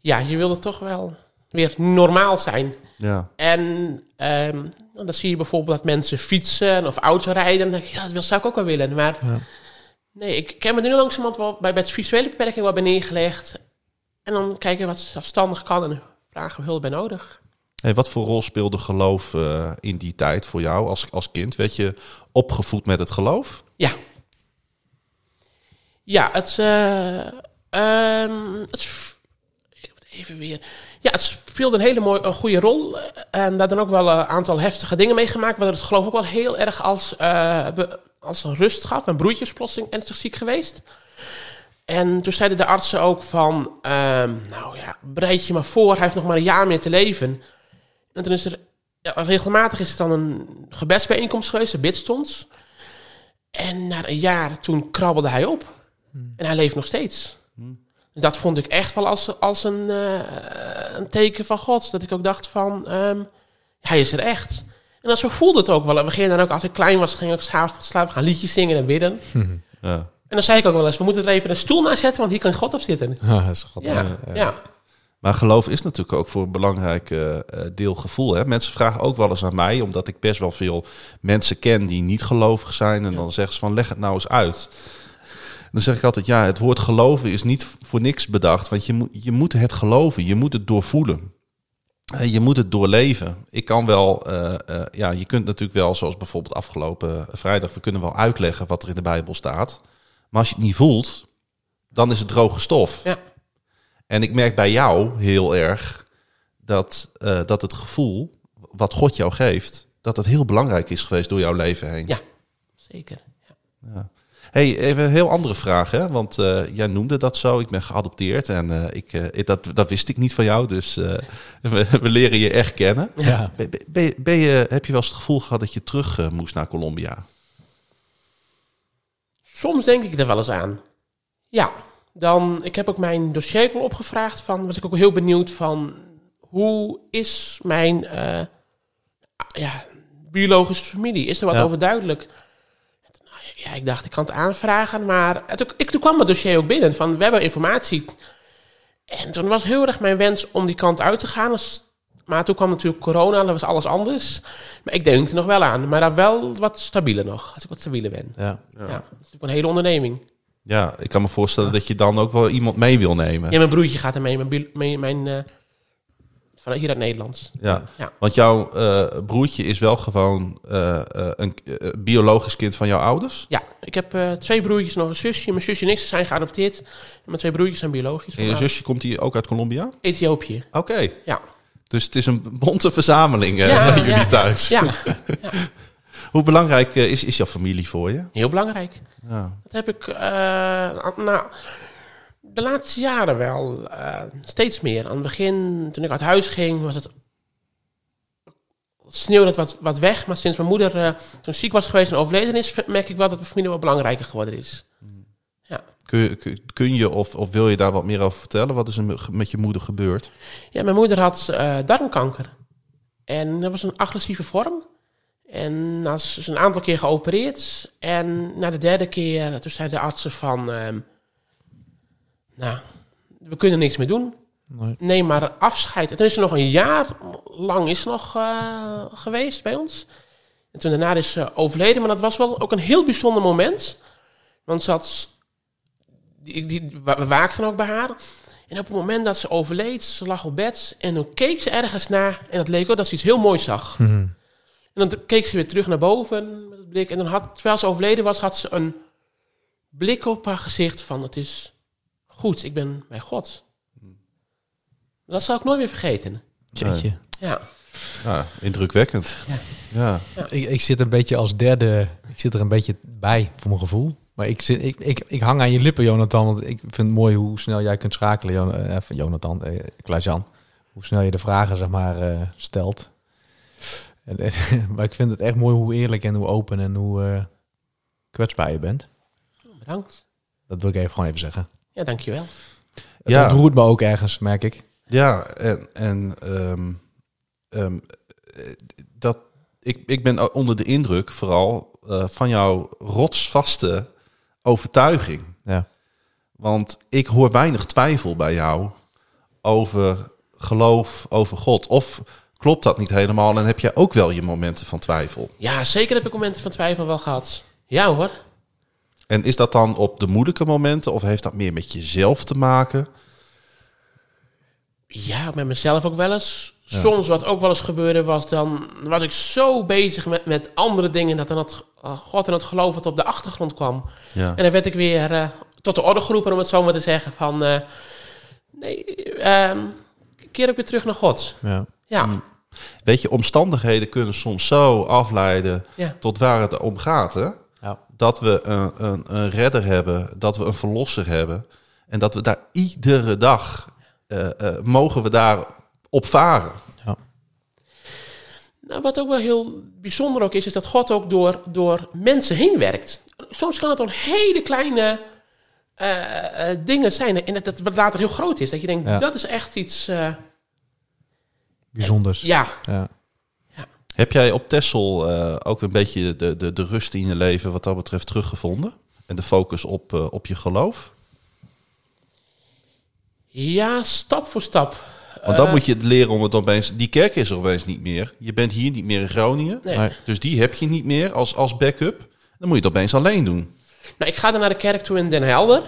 Ja, je wilde toch wel weer normaal zijn. Ja. En ehm, nou, dan zie je bijvoorbeeld dat mensen fietsen of autorijden. Dan denk ik, ja, dat zou ik ook wel willen. Maar Ja. nee, ik, ik heb me nu langzamerhand wel bij, bij de visuele beperking wat bij neergelegd. En dan kijken wat zelfstandig kan en vragen we hulp bij nodig. Hey, wat voor rol speelde geloof eh, in die tijd voor jou als, als kind? Werd je opgevoed met het geloof? Ja. Ja, het, eh, ehm, het, even weer. Ja, het speelde een hele mooie, een goede rol. eh, En daar dan ook wel een aantal heftige dingen meegemaakt. Waardoor het geloof ook wel heel erg als, eh, be- als een rust gaf. Mijn broertje is plotseling ernstig ziek geweest. En toen zeiden de artsen ook van, ehm, nou ja, bereid je maar voor, hij heeft nog maar een jaar meer te leven. En toen is er, ja, regelmatig is er dan een gebedsbijeenkomst geweest, een bidstond. En na een jaar toen krabbelde hij op. En hij leeft nog steeds. Dus dat vond ik echt wel als, als een, eh, een teken van God. Dat ik ook dacht van, ehm, hij is er echt. En dan zo voelde het ook wel. En we gingen dan ook, als ik klein was, ging ik ook s'avonds slapen, gaan liedjes zingen en bidden. [laughs] Ja. En dan zei ik ook wel eens, we moeten er even een stoel naast zetten, want hier kan God op zitten. [laughs] Ah, is schattig. Ja, ja. Maar geloof is natuurlijk ook voor een belangrijk eh, eh, deel gevoel. Hè? Mensen vragen ook wel eens aan mij, omdat ik best wel veel mensen ken die niet gelovig zijn. En dan zeggen ze van leg het nou eens uit. Dan zeg ik altijd, ja, het woord geloven is niet voor niks bedacht. Want je moet, je moet het geloven, je moet het doorvoelen. Eh, Je moet het doorleven. Ik kan wel, ja, je kunt natuurlijk wel, zoals bijvoorbeeld afgelopen vrijdag, we kunnen wel uitleggen wat er in de Bijbel staat. Maar als je het niet voelt, dan is het droge stof. Ja. En ik merk bij jou heel erg dat, eh, dat het gevoel wat God jou geeft, dat het heel belangrijk is geweest door jouw leven heen. Ja. Zeker. Ja. Hey, even een heel andere vraag, hè? want eh, jij noemde dat zo. Ik ben geadopteerd en eh, ik, dat, dat wist ik niet van jou, dus [laughs] we, we leren je echt kennen. Ja. Ben, ben, je- ben je, heb je wel eens het gevoel gehad dat je terug moest naar Colombia? Soms denk ik er wel eens aan. Ja, dan, ik heb ook mijn dossier wel opgevraagd van, was ik ook heel benieuwd van, hoe is mijn eh, ja, biologische familie? Is er wat Ja. over duidelijk? Nou ja, ik dacht, ik kan het aanvragen, maar het, ik, toen kwam het dossier ook binnen van, we hebben informatie. En toen was heel erg mijn wens om die kant uit te gaan. Dus- maar toen kwam natuurlijk corona, dat was alles anders. Maar ik denk er nog wel aan, maar dan wel wat stabieler nog, als ik wat stabieler ben. Ja. Ja. dat is natuurlijk een hele onderneming. Ja, ik kan me voorstellen dat je dan ook wel iemand mee wil nemen. Ja, mijn broertje gaat er mee, mijn, mijn, mijn eh, van hier uit Nederlands. Ja, Ja. want jouw eh, broertje is wel gewoon eh, een biologisch kind van jouw ouders. Ja, ik heb eh, twee broertjes, nog een zusje. Mijn zusje en ik zijn geadopteerd. En mijn twee broertjes zijn biologisch. En je zusje komt die ook uit Colombia? Ethiopië. Oké, Ja. Dus het is een bonte verzameling eh, Ja, bij jullie thuis. Ja, [laughs] Hoe belangrijk eh, is, is jouw familie voor je? heel belangrijk. Ja. Dat heb ik, eh, nou, de laatste jaren wel steeds meer. Aan het begin, toen ik uit huis ging, was het sneeuwde het wat, wat weg. Maar sinds mijn moeder eh, toen ziek was geweest en overleden is, merk ik wel dat mijn familie wat belangrijker geworden is. Kun, je- kun, kun je of, of wil je daar wat meer over vertellen? Wat is er met je moeder gebeurd? Ja, mijn moeder had eh, darmkanker. En dat was een agressieve vorm. En nou, ze is een aantal keer geopereerd. En na de derde keer, toen zei de artsen van... ehm, nou, we kunnen niks meer doen. Nee. Nee, maar afscheid. En toen is er nog een jaar lang is ze nog eh, geweest bij ons. En toen daarna is ze overleden. Maar dat was wel ook een heel bijzonder moment. Want ze had... Die, die, we waakten ook bij haar. En op het moment dat ze overleed, ze lag op bed. En toen keek ze ergens naar. En dat leek ook dat ze iets heel moois zag. Mhm. En dan keek ze weer terug naar boven met het blik. En dan had, terwijl ze overleden was, had ze een blik op haar gezicht van... Het is goed, ik ben bij God. Dat zal ik nooit meer vergeten. Jeetje. Ja. Ja, indrukwekkend. Ja. Ja. Ik, ik zit een beetje als derde, ik zit er een beetje bij voor mijn gevoel. Maar ik, zit, ik, ik, ik hang aan je lippen, Jonathan. Want ik vind het mooi hoe snel jij kunt schakelen, Jon, eh, van Jonathan, eh, Klaas-Jan. Hoe snel je de vragen, zeg maar, eh, stelt. En, eh, [laughs] maar ik vind het echt mooi hoe eerlijk en hoe open en hoe eh, kwetsbaar je bent. Bedankt. Dat wil ik even gewoon even zeggen. Ja, dankjewel. Het Ja. ontroert me ook ergens, merk ik. Ja, en, en ehm, ehm, eh, dat, ik, ik ben onder de indruk vooral eh, van jouw rotsvaste overtuiging. Ja. Want ik hoor weinig twijfel bij jou over geloof, over God. Of klopt dat niet helemaal en heb jij ook wel je momenten van twijfel? Ja, zeker heb ik momenten van twijfel wel gehad. Ja hoor. En is dat dan op de moeilijke momenten of heeft dat meer met jezelf te maken? Ja, met mezelf ook wel eens. Soms wat ook wel eens gebeurde was, dan was ik zo bezig met, met andere dingen dat dan het uh, God en het geloof wat op de achtergrond kwam. Ja. En dan werd ik weer eh, tot de orde geroepen, om het zo maar te zeggen, van eh, nee, ehm, keer ook weer terug naar God. Ja. Ja, Mm. Weet je, omstandigheden kunnen soms zo afleiden ja, tot waar het om gaat. Hè? Ja. Dat we een, een, een redder hebben, dat we een verlosser hebben. En dat we daar iedere dag eh, eh, mogen we daar op varen. Nou, wat ook wel heel bijzonder ook is, is dat God ook door, door mensen heen werkt. Soms kan het dan hele kleine eh, eh, dingen zijn. En dat het wat later heel groot is. Dat je denkt, Ja. dat is echt iets... eh, Bijzonders. ja, Ja. Heb jij op Tessel eh, ook een beetje de, de, de rust in je leven wat dat betreft teruggevonden? En de focus op, eh, op je geloof? ja, stap voor stap. Want dan Eh, moet je het leren om het opeens... Die kerk is er opeens niet meer. Je bent hier niet meer in Groningen. Nee. Dus die heb je niet meer als, als backup. Dan moet je het opeens alleen doen. Nou, ik ga dan naar de kerk toe in Den Helder.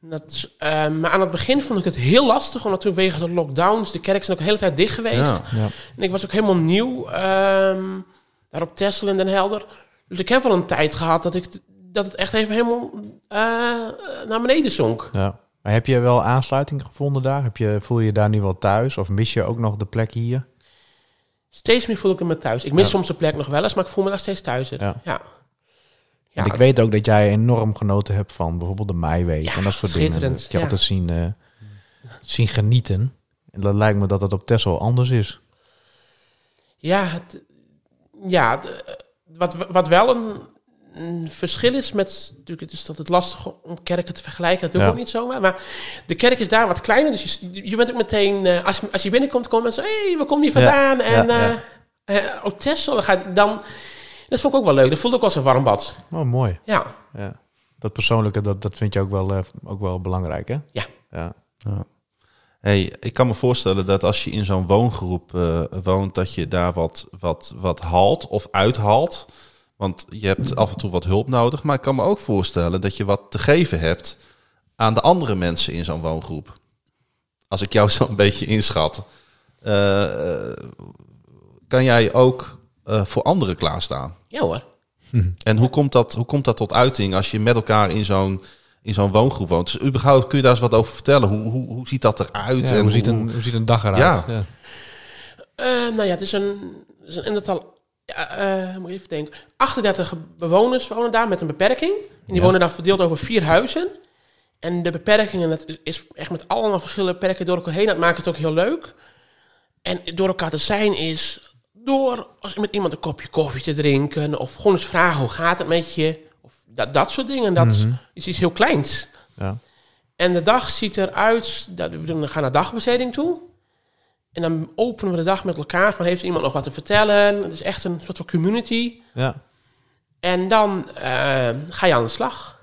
Dat, is, eh, maar aan het begin vond ik het heel lastig, omdat toen wegen de lockdowns, de kerk zijn ook de hele tijd dicht geweest. Ja. Ja. En ik was ook helemaal nieuw ehm, daar op Texel in Den Helder. Dus ik heb wel een tijd gehad dat, ik, dat het echt even helemaal eh, naar beneden zonk. Ja. Maar heb je wel aansluiting gevonden daar? Heb je, voel je je daar nu wel thuis? Of mis je ook nog de plek hier? Steeds meer voel ik me thuis. Ik mis Ja. soms de plek nog wel eens, maar ik voel me daar steeds thuis. in. Ja. Ja. Ik weet ook dat jij enorm genoten hebt van bijvoorbeeld de Meiweek en dat soort dingen. Dat heb altijd zien, eh, zien genieten. En dat lijkt me dat het op Texel anders is. Ja, het, ja het, wat, wat wel een, een verschil is met... Natuurlijk, het is dat het lastig om kerken te vergelijken. Dat doe ik Ja. ook niet zomaar. Maar de kerk is daar wat kleiner. Dus je, je bent ook meteen... eh, als, als je binnenkomt, komen mensen... Hé, hey, waar kom je vandaan? en ja. eh eh, oh, Texel. Dan, dat vond ik ook wel leuk. Dat voelde ook als een warm bad. Oh, mooi. Ja, Ja. Dat persoonlijke, dat, dat vind je ook wel, eh, ook wel belangrijk, hè? Ja. ja. Hey, ik kan me voorstellen dat als je in zo'n woongroep eh, woont, dat je daar wat, wat, wat haalt of uithaalt. Want je hebt af en toe wat hulp nodig. Maar ik kan me ook voorstellen dat je wat te geven hebt aan de andere mensen in zo'n woongroep. Als ik jou [laughs] zo'n beetje inschat. Eh, eh, kan jij ook eh, voor anderen klaarstaan? ja hoor. [laughs] En hoe komt dat, hoe komt dat tot uiting als je met elkaar in zo'n, in zo'n woongroep woont? Dus überhaupt kun je daar eens wat over vertellen? Hoe, hoe, hoe ziet dat eruit? Ja, en hoe, ziet een, hoe ziet een dag eruit? Ja. Eh, nou ja, het is een, het is een inderdaad ja, eh, moet ik even denken. 38 bewoners wonen daar met een beperking. En die Ja. wonen daar verdeeld over vier huizen. En de beperkingen, dat is- echt met allemaal verschillende beperkingen door elkaar heen. Dat maakt het ook heel leuk. En door elkaar te zijn is door als met iemand een kopje koffie te drinken. Of gewoon eens vragen, hoe gaat het met je? Of dat, dat soort dingen. Dat Mhm. is iets heel kleins. Ja. En de dag ziet eruit, dat we gaan naar dagbesteding toe. En dan openen we de dag met elkaar van heeft iemand nog wat te vertellen. Het is echt een soort van community. ja. En dan eh, ga je aan de slag.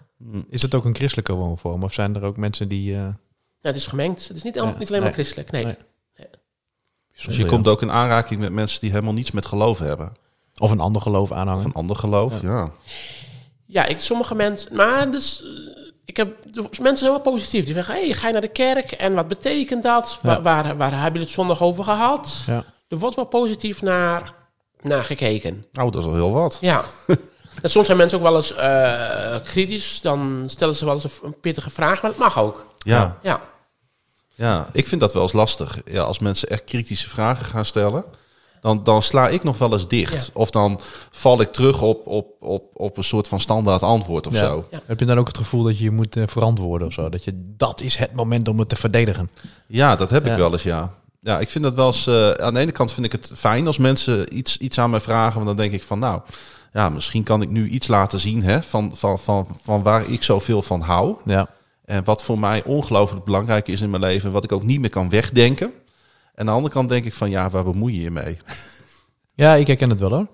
Is het ook een christelijke woonvorm? Of zijn er ook mensen die... eh, het is gemengd. Het is niet, al- Ja, niet alleen maar nee. christelijk. Nee. Nee. Dus je komt ook in aanraking met mensen die helemaal niets met geloof hebben. Of een ander geloof Of aanhangen. een ander geloof, ja. Ja, ik, sommige mensen... Maar dus... Ik heb, de- mensen wel positief. Die zeggen, hey, ga je naar de kerk? En wat betekent dat? Ja. Waar, waar, waar heb je het zondag over gehad? Ja. Er wordt wel positief naar, naar gekeken. Nou, dat is al heel wat. Ja. [laughs] en soms zijn mensen ook wel eens eh, kritisch. Dan stellen ze wel eens een, een pittige vraag, maar dat mag ook. Ja, Ja. ja, ik vind dat wel eens lastig. Ja, als mensen echt kritische vragen gaan stellen, dan, dan sla ik nog wel eens dicht. Ja. Of dan val ik terug op, op, op, op een soort van standaard antwoord of Ja. zo. Heb je dan ook het gevoel dat je je moet eh, verantwoorden of zo? Dat je dat is het moment om het te verdedigen. Ja, dat heb Ja. ik wel eens, ja. Ja, ik vind dat wel eens... eh, aan de ene kant vind ik het fijn als mensen iets, iets aan mij vragen. Want dan denk ik van, nou, ja, misschien kan ik nu iets laten zien hè, van, van, van, van waar ik zoveel van hou. Ja. En wat voor mij ongelooflijk belangrijk is in mijn leven. Wat ik ook niet meer kan wegdenken. En aan de andere kant denk ik van, ja, waar bemoei je je mee? [laughs] Ja, ik herken het wel hoor.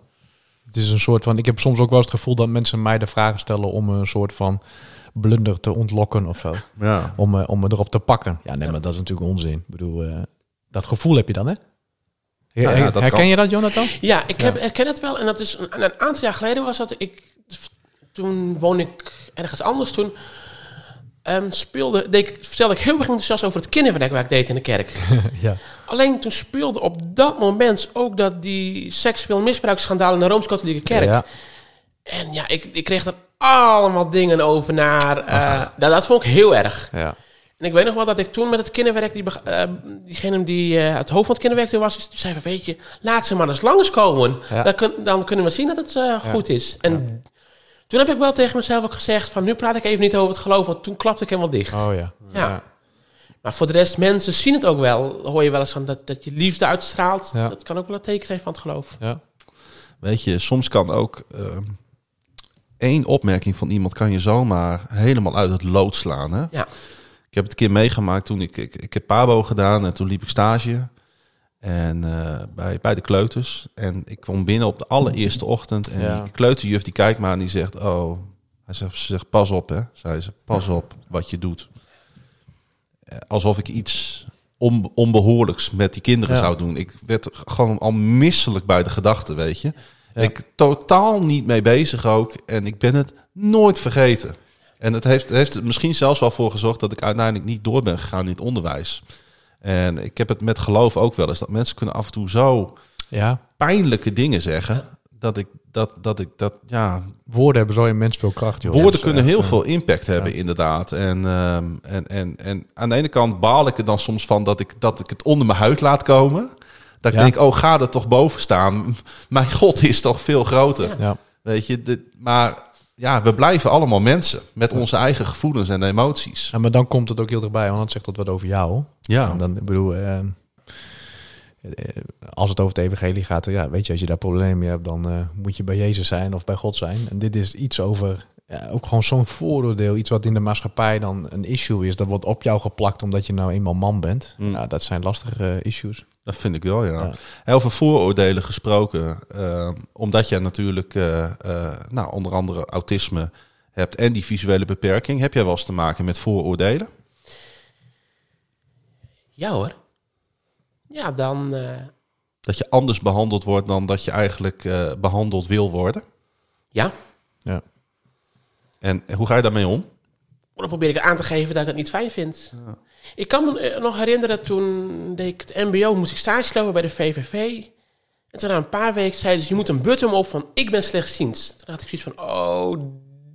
Het is een soort van. Ik heb soms ook wel eens het gevoel dat mensen mij de vragen stellen om een soort van blunder te ontlokken of zo. [laughs] Ja. Om, eh, om me erop te pakken. Ja, nee, maar dat is natuurlijk onzin. Ik bedoel, eh, dat gevoel heb je dan, hè? Her- Nou ja, dat herken kan. je dat, Jonathan? Ja, ik Ja. heb, herken het wel. En dat is een, een aantal jaar geleden was dat ik. Toen woonde ik ergens anders. Toen ehm, speelde, deed ik, vertelde ik heel erg enthousiast over het kinderwerk waar ik deed in de kerk. [laughs] ja. Alleen toen speelde op dat moment ook dat die seksueel misbruiksschandalen in de Rooms-Katholieke Kerk. Ja. En ja, ik, ik kreeg er allemaal dingen over naar. eh, nou, dat vond ik heel erg. ja. En ik weet nog wel dat ik toen met het kinderwerk, die, eh, diegene die eh, het hoofd van het kinderwerk toen was, die zei van, weet je, laat ze maar eens langskomen. Ja. Dan, kun- dan kunnen we zien dat het goed is. En toen heb ik wel tegen mezelf ook gezegd van, nu praat ik even niet over het geloof, want toen klapte ik helemaal dicht. Oh ja. Ja. Maar voor de rest, mensen zien het ook wel. Hoor je wel eens van dat, dat je liefde uitstraalt. Ja. Dat kan ook wel een teken zijn van het geloof. ja. Weet je, soms kan ook ehm, één opmerking van iemand kan je zomaar helemaal uit het lood slaan. Hè? Ja. Ik heb het een keer meegemaakt toen ik, ik, ik heb Pabo gedaan en toen liep ik stage. En eh, bij, bij de kleuters. En ik kwam binnen op de allereerste ochtend. En Ja. die kleuterjuf die kijkt me aan en die zegt... Oh, hij zegt, ze zegt pas op hè. Zei ze, pas op wat je doet. Eh, Alsof ik iets on, onbehoorlijks met die kinderen Ja. zou doen. Ik werd gewoon al misselijk bij de gedachte, weet je. Ja. Ik totaal niet mee bezig ook. En ik ben het nooit vergeten. En het heeft, heeft er misschien zelfs wel voor gezorgd dat ik uiteindelijk niet door ben gegaan in het onderwijs. En ik heb het met geloof ook wel eens. Dat mensen kunnen af en toe zo ja. pijnlijke dingen zeggen. Dat ik dat, dat ik dat, ja. Woorden hebben zo immens veel kracht, joh. Woorden kunnen heel eh, veel impact hebben, inderdaad. En, ehm, en, en, en aan de ene kant baal ik er dan soms van dat ik, dat ik het onder mijn huid laat komen. Dat ik Ja. denk, oh, ga er toch boven staan. Mijn God is toch veel groter. Ja. Weet je, dit- maar ja, we blijven allemaal mensen met onze eigen gevoelens en emoties. Ja, maar dan komt het ook heel dichtbij, want dan zegt dat wat over jou. Ja, En dan, ik bedoel, eh, eh, als het over het evangelie gaat, ja, weet je, als je daar problemen mee hebt, dan eh, moet je bij Jezus zijn of bij God zijn. En dit is iets over, ja, ook gewoon zo'n vooroordeel, iets wat in de maatschappij dan een issue is. Dat wordt op jou geplakt omdat je nou eenmaal man bent. Mm. Ja, dat zijn lastige eh, issues. Dat vind ik wel, ja. Ja. Heel veel vooroordelen gesproken. eh, omdat jij natuurlijk, eh, eh, nou, onder andere autisme hebt en die visuele beperking. Heb jij wel eens te maken met vooroordelen? Ja hoor. Ja, dan... eh, Dat je anders behandeld wordt dan dat je eigenlijk eh, behandeld wil worden? ja, Ja. En hoe ga je daarmee om? dan probeer ik aan te geven dat ik het niet fijn vind. Ik kan me eh, nog herinneren, toen deed ik het mbo, moest ik stage lopen bij de VVV. En toen na een paar weken zeiden ze, je moet een button op van ik ben slechtziend. Toen had ik zoiets van, oh,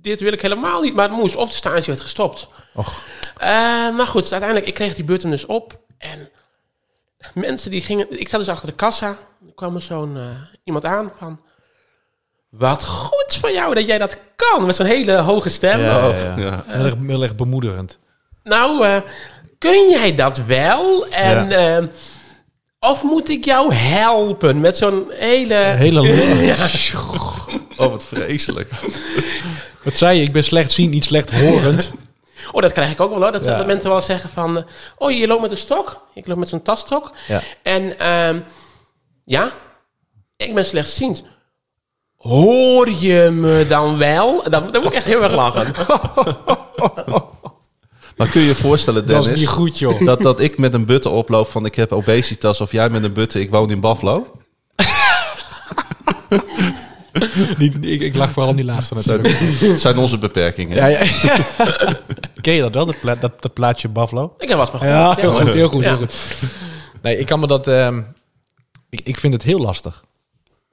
dit wil ik helemaal niet. Maar het moest, of de stage werd gestopt. Och, Eh, maar goed, uiteindelijk, ik kreeg die button dus op. En mensen die gingen... Ik zat dus achter de kassa. Er kwam er zo'n eh, iemand aan van... Wat goed van jou dat jij dat kan. Met zo'n hele hoge stem. Ja, Oh, ja, ja. heel, erg, heel erg bemoedigend. Nou, eh, kun jij dat wel? En... eh, of moet ik jou helpen met zo'n hele... Hele [laughs] [laughs] Oh, wat vreselijk. Wat zei je? Ik ben slechtziend, niet slechthorend. Oh, dat krijg ik ook wel hoor. Dat, Ja. dat mensen wel zeggen van... eh, oh, je loopt met een stok. Ik loop met zo'n tasstok. Ja. En ehm, ja, ik ben slechtziend. Hoor je me dan wel? Dan, dan moet ik echt heel erg lachen. [laughs] Maar kun je je voorstellen, Dat is Dennis, niet goed, joh. dat, dat ik met een butte oploop van ik heb obesitas of jij met een butte, ik woon in Buffalo? [laughs] Die- ik, ik lag vooral om die laatste natuurlijk. Dat zijn onze beperkingen. Ja, ja. [laughs] Ken je dat wel, dat, pla dat, dat plaatje Buffalo? Ik heb wat van Ja, heel goed, heel goed, Ja. heel goed. Nee, ik kan me dat... ehm, ik, ik vind het heel lastig.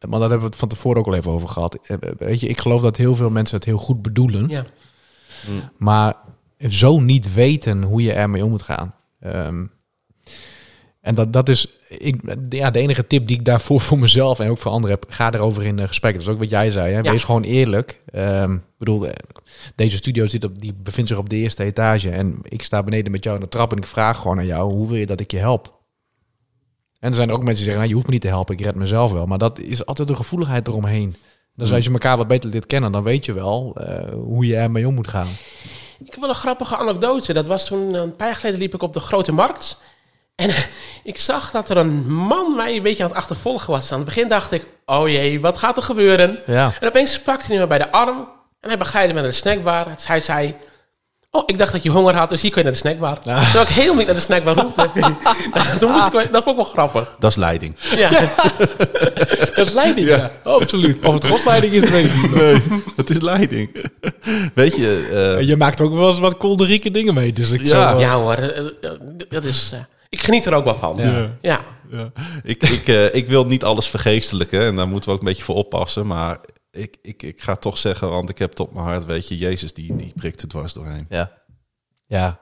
Maar daar hebben we het van tevoren ook al even over gehad. Eh, Weet je, ik geloof dat heel veel mensen het heel goed bedoelen. Ja. Maar zo niet weten hoe je ermee om moet gaan. Ehm, en dat, dat is ik, ja, de enige tip die ik daarvoor voor mezelf en ook voor anderen heb. Ga erover in eh, gesprek. Dat is ook wat jij zei. Hè? Ja. Wees gewoon eerlijk. Ehm, ik bedoel, eh, deze studio zit op, die bevindt zich op de eerste etage. En ik sta beneden met jou aan de trap en ik vraag gewoon aan jou: hoe wil je dat ik je help? En er zijn ook mensen die zeggen: nou, je hoeft me niet te helpen, ik red mezelf wel. Maar dat is altijd een gevoeligheid eromheen. Dus als je elkaar wat beter lid kennen, dan weet je wel eh, hoe je ermee om moet gaan. Ik heb wel een grappige anekdote. Dat was toen een paar jaar geleden liep ik op de grote markt. En [laughs] ik zag dat er een man mij een beetje aan het achtervolgen was. Aan het begin dacht ik, oh jee, wat gaat er gebeuren? Ja. En opeens pakte hij me bij de arm. En hij begeleidde me naar de snackbar. Dus hij zei, oh, ik dacht dat je honger had, dus hier kun je naar de snackbar. Terwijl ik helemaal niet naar de snackbar hoefde. [laughs] [laughs] Toen moest ik, dat vond ik wel grappig. Dat is leiding. Ja, [laughs] Dat is leiding, ja. absoluut. Of het gosleiding is, weet ik niet. Nee, het is leiding. Weet je, eh, Je maakt ook wel eens wat kolderieke dingen mee. Dus ik Ja. zou... ja hoor, eh, eh, dat is... eh, ik geniet er ook wel van. Ja. ja. Ja. Ik, ik, eh, ik wil niet alles vergeestelijken en daar moeten we ook een beetje voor oppassen. Maar ik, ik, ik ga toch zeggen, want ik heb het op mijn hart, weet je, Jezus die, die prikt er dwars doorheen. Ja. Ja.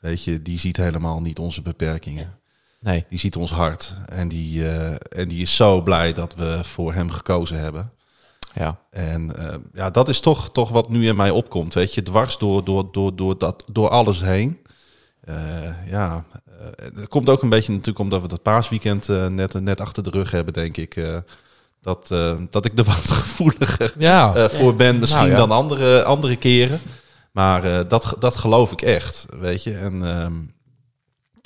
Weet je, die ziet helemaal niet onze beperkingen. Nee. Die ziet ons hart en die, eh, en die is zo blij dat we voor hem gekozen hebben. Ja. En eh, ja, dat is toch, toch wat nu in mij opkomt, weet je, dwars door, door, door, door, dat, door alles heen. Eh, ja, het komt ook een beetje natuurlijk omdat we dat paasweekend net, net achter de rug hebben, denk ik. Dat, eh, dat ik er [laughs] wat gevoeliger Ja. eh, voor ben, misschien Nou ja. dan andere, andere keren. Maar eh, dat, dat geloof ik echt, weet je. En ehm,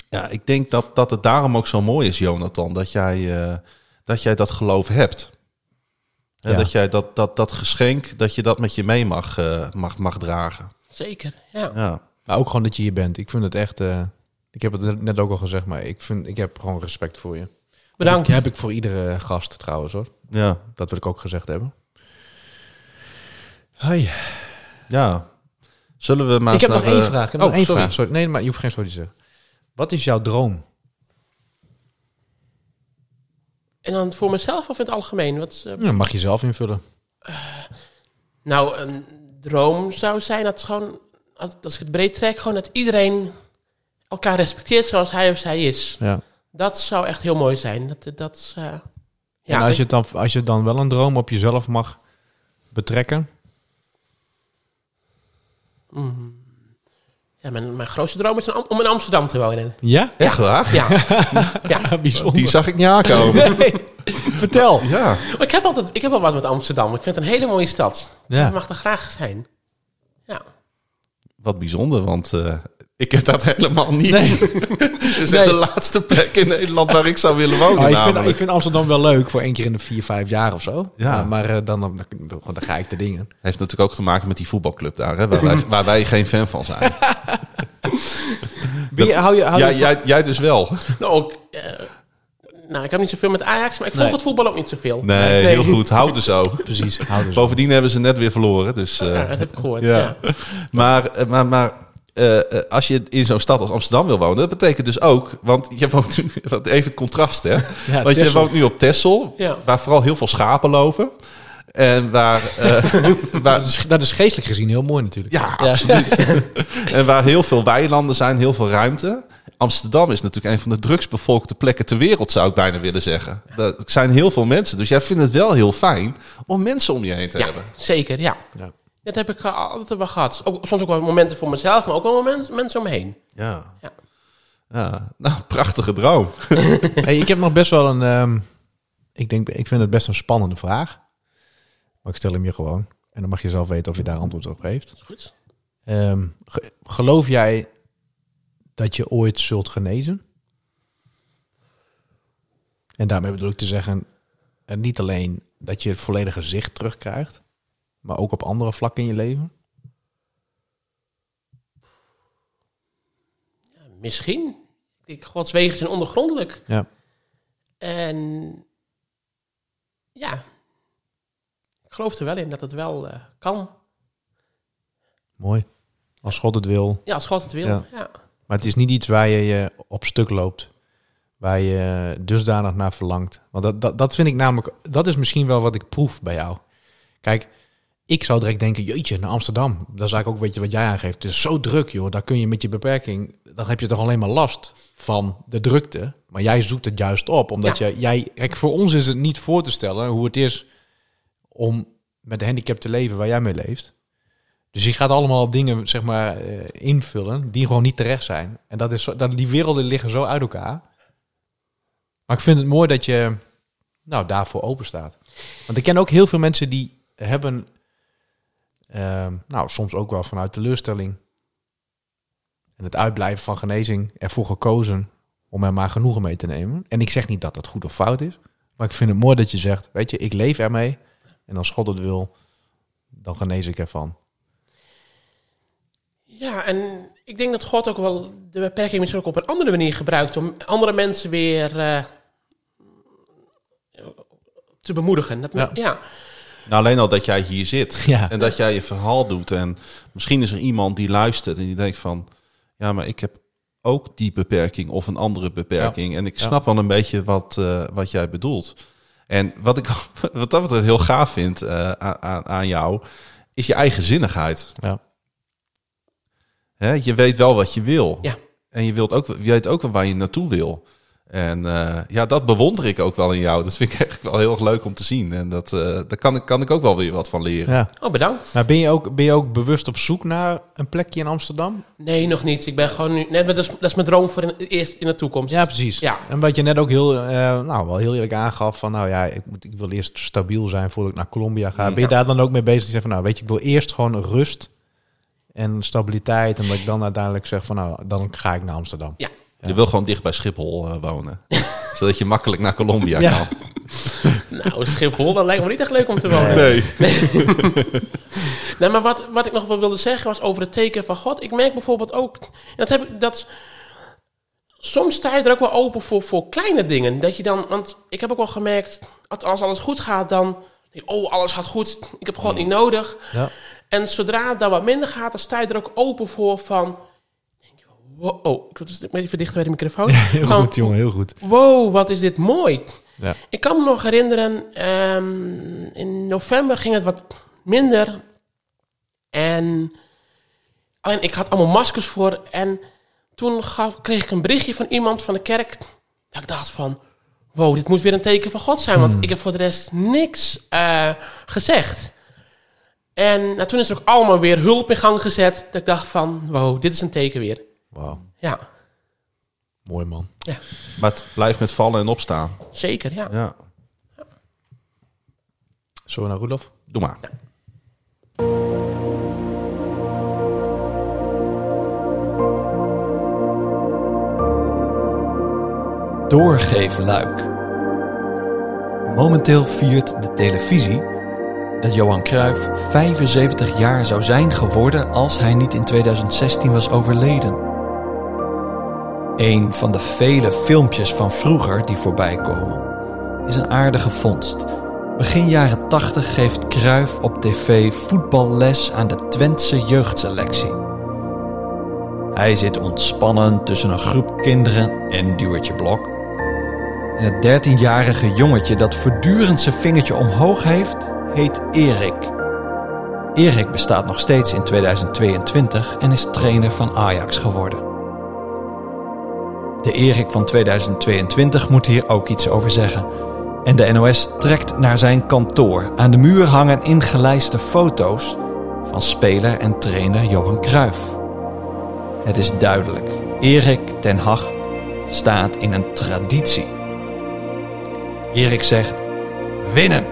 ja, ik denk dat, dat het daarom ook zo mooi is, Jonathan, dat jij eh, dat, jij dat geloof hebt. En Ja. Dat jij dat, dat, dat geschenk, dat je dat met je mee mag, eh, mag, mag dragen. Zeker, ja. Ja. Maar ook gewoon dat je hier bent. Ik vind het echt... eh, ik heb het net- net ook al gezegd, maar ik, vind, ik heb gewoon respect voor je. Bedankt. Dat heb ik voor iedere gast trouwens hoor. Ja. Dat wil ik ook gezegd hebben. Hoi. ja. Zullen we maar ik heb nog één eh, vraag. Ik heb oh, nog één sorry. vraag. Sorry. Nee, maar je hoeft geen sorry te zeggen. Wat is jouw droom? En dan voor mezelf of in het algemeen? Wat, eh, Ja, mag je zelf invullen. nou, een droom zou zijn dat gewoon, als als ik het breed trek, gewoon dat iedereen elkaar respecteert zoals hij of zij is. Ja. Dat zou echt heel mooi zijn. Dat, dat, is, eh, en als je, het dan, als je dan wel een droom op jezelf mag betrekken. Mm. ja, mijn, mijn grootste droom is om in Amsterdam te wonen. Ja? Echt waar? Ja, [laughs] ja. [laughs] bijzonder. Die zag ik niet aankomen. Nee. [laughs] Vertel. ja. Ik heb altijd, ik heb wel wat met Amsterdam. Ik vind het een hele mooie stad. Ja. Ik mag er graag zijn. Ja. Wat bijzonder, want eh, ik heb dat helemaal niet. [laughs] Het is Nee. echt de laatste plek in Nederland waar ik zou willen wonen. Oh, ik, vind, ik vind Amsterdam wel leuk voor één keer in de vier, vijf jaar of zo. Ja. Maar, maar, eh, dan, dan, dan, dan ga ik de dingen. Heeft natuurlijk ook te maken met die voetbalclub daar, hè, waar, wij, [laughs] waar wij geen fan van zijn. Je, hou je, hou Ja, je van- jij, jij dus wel. Nou, ook, eh, nou, ik heb niet zoveel met Ajax, maar ik volg Nee. het voetbal ook niet zoveel. Nee, heel goed. Houden zo. [laughs] Precies, hou dus. Bovendien hebben ze net weer verloren. Dus, eh, Ja, dat heb ik gehoord. ja. Ja. Maar, eh, maar, maar eh, eh, als je in zo'n stad als Amsterdam wil wonen, dat betekent dus ook, want je woont nu, [laughs] even het contrast, hè? [laughs] Ja, want je woont nu op Texel, Ja. waar vooral heel veel schapen lopen. En waar, eh, [laughs] waar Dat is, dat is geestelijk gezien heel mooi natuurlijk. Ja, absoluut. en waar heel veel weilanden zijn, heel veel ruimte. Amsterdam is natuurlijk een van de drugsbevolkte plekken ter wereld, zou ik bijna willen zeggen. Er zijn heel veel mensen, dus jij vindt het wel heel fijn om mensen om je heen te Ja, hebben. zeker, ja. Dat heb ik eh, altijd wel gehad. Ook, soms ook wel momenten voor mezelf, maar ook wel momenten, mensen om me heen. Ja. Ja. ja. Nou, [laughs] prachtige droom. [laughs] Hey, ik heb nog best wel een. ehm, ik, denk, ik vind het best een spannende vraag. Maar ik stel hem je gewoon. En dan mag je zelf weten of je daar antwoord op geeft. Is goed? Ehm, ge- geloof jij dat je ooit zult genezen? En daarmee bedoel ik te zeggen, en niet alleen dat je het volledige zicht terugkrijgt, maar ook op andere vlakken in je leven. misschien. Ik, Gods wegen zijn ondergrondelijk. Ja. En ja, ik geloof er wel in dat het wel eh, kan. Mooi. Als God het wil. Ja, als God het wil. Ja. Ja. Maar het is niet iets waar je je op stuk loopt. Waar je dusdanig naar verlangt. Want dat, dat, dat vind ik namelijk... Dat is misschien wel wat ik proef bij jou. Kijk, ik zou direct denken... Jeetje, naar Amsterdam. Dat is eigenlijk ook weet je, wat jij aangeeft. Het is zo druk, joh. Daar kun je met je beperking... Dan heb je toch alleen maar last van de drukte. Maar jij zoekt het juist op. Omdat Ja. je, jij... Kijk, voor ons is het niet voor te stellen hoe het is... om met de handicap te leven waar jij mee leeft. Dus je gaat allemaal dingen zeg maar eh, invullen die gewoon niet terecht zijn. En dat is dat, die werelden liggen zo uit elkaar. Maar ik vind het mooi dat je nou, daarvoor open staat. Want ik ken ook heel veel mensen die hebben, ehm, nou soms ook wel vanuit teleurstelling en het uitblijven van genezing ervoor gekozen om er maar genoegen mee te nemen. En ik zeg niet dat dat goed of fout is, maar ik vind het mooi dat je zegt, weet je, ik leef ermee en als God het wil, dan genees ik ervan. ja, en ik denk dat God ook wel de beperking misschien ook op een andere manier gebruikt om andere mensen weer eh, te bemoedigen. Dat, Ja. ja. Nou, alleen al dat jij hier zit [laughs] Ja. en dat jij je verhaal doet. En misschien is er iemand die luistert en die denkt van... Ja, maar ik heb ook die beperking of een andere beperking. En ik Ja. snap wel een beetje wat, eh, wat jij bedoelt. En wat ik [laughs] wat dat betreft heel gaaf vind eh, aan- aan, aan jou... is je eigenzinnigheid. Ja. Hè, je weet wel wat je wil. Ja. En je, wilt ook, je weet ook wel waar je naartoe wil. En eh, ja, dat bewonder ik ook wel in jou. Dat vind ik [laughs] echt wel heel erg leuk om te zien. En dat, eh, daar kan ik, kan ik ook wel weer wat van leren. ja. Oh, bedankt. Maar ben je, ook, ben je ook bewust op zoek naar een plekje in Amsterdam? Nee, nog niet. Ik ben gewoon nu... Net, dat, is, dat is mijn droom voor in, eerst in de toekomst. Ja, precies. Ja. En wat je net ook heel, eh, nou, wel heel eerlijk aangaf van, nou ja, ik, moet, ik wil eerst stabiel zijn voordat ik naar Colombia ga. Ben je daar dan ook mee bezig? te zeggen van, nou weet je, ik wil eerst gewoon rust en stabiliteit. En dat ik dan uiteindelijk zeg van, nou, dan ga ik naar Amsterdam. Ja. Je wil gewoon dicht bij Schiphol eh, wonen. [laughs] zodat je makkelijk naar Colombia Ja. kan. [laughs] Nou, Schiphol, dat lijkt me niet echt leuk om te wonen. Nee. [laughs] Nee, maar wat, wat ik nog wel wilde zeggen was over het teken van God. Ik merk bijvoorbeeld ook, dat heb ik, dat soms sta je er ook wel open voor, voor kleine dingen. Dat je dan, want ik heb ook wel gemerkt, als alles goed gaat, dan, oh, alles gaat goed, ik heb God niet nodig. Ja. En zodra het dan wat minder gaat, dan sta je er ook open voor van, wow, oh, ik moet het even dichter bij de microfoon. [laughs] Heel goed, jongen, heel goed. Wow, wat is dit mooi. Ja. Ik kan me nog herinneren, ehm, in november ging het wat minder. En alleen ik had allemaal maskers voor. En toen gaf, kreeg ik een berichtje van iemand van de kerk. Dat ik dacht van, wow, dit moet weer een teken van God zijn. Want ik heb voor de rest niks eh, gezegd. En nou, toen is er ook allemaal weer hulp in gang gezet. Dat ik dacht van, wow, dit is een teken weer. Wauw, Ja, mooi man. Maar het blijft met vallen en opstaan. zeker, ja. Ja. Zo naar Roelof. Doe maar. Doorgeefluik. Momenteel viert de televisie dat Johan Cruijff 75 jaar zou zijn geworden als hij niet in 2016 was overleden. Een van de vele filmpjes van vroeger die voorbij komen is een aardige vondst. Begin jaren 80 geeft Cruijff op tv voetballes aan de Twentse jeugdselectie. Hij zit ontspannen tussen een groep kinderen en duwertje blok. En het 13-jarige jongetje dat voortdurend zijn vingertje omhoog heeft, heet Erik. Erik bestaat nog steeds in 2022 en is trainer van Ajax geworden. De Erik van 2022 moet hier ook iets over zeggen. En de NOS trekt naar zijn kantoor. Aan de muur hangen ingelijste foto's van speler en trainer Johan Cruijff. Het is duidelijk. Erik ten Hag staat in een traditie. Erik zegt: winnen.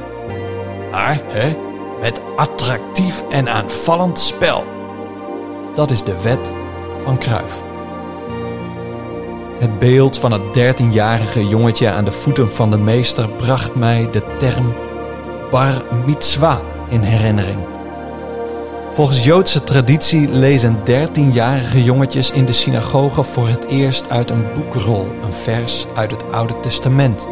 Maar, hè, met attractief en aanvallend spel. Dat is de wet van Cruijff. Het beeld van het 13-jarige jongetje aan de voeten van de meester bracht mij de term bar mitzwa in herinnering. Volgens Joodse traditie lezen 13-jarige jongetjes in de synagoge voor het eerst uit een boekrol een vers uit het Oude Testament.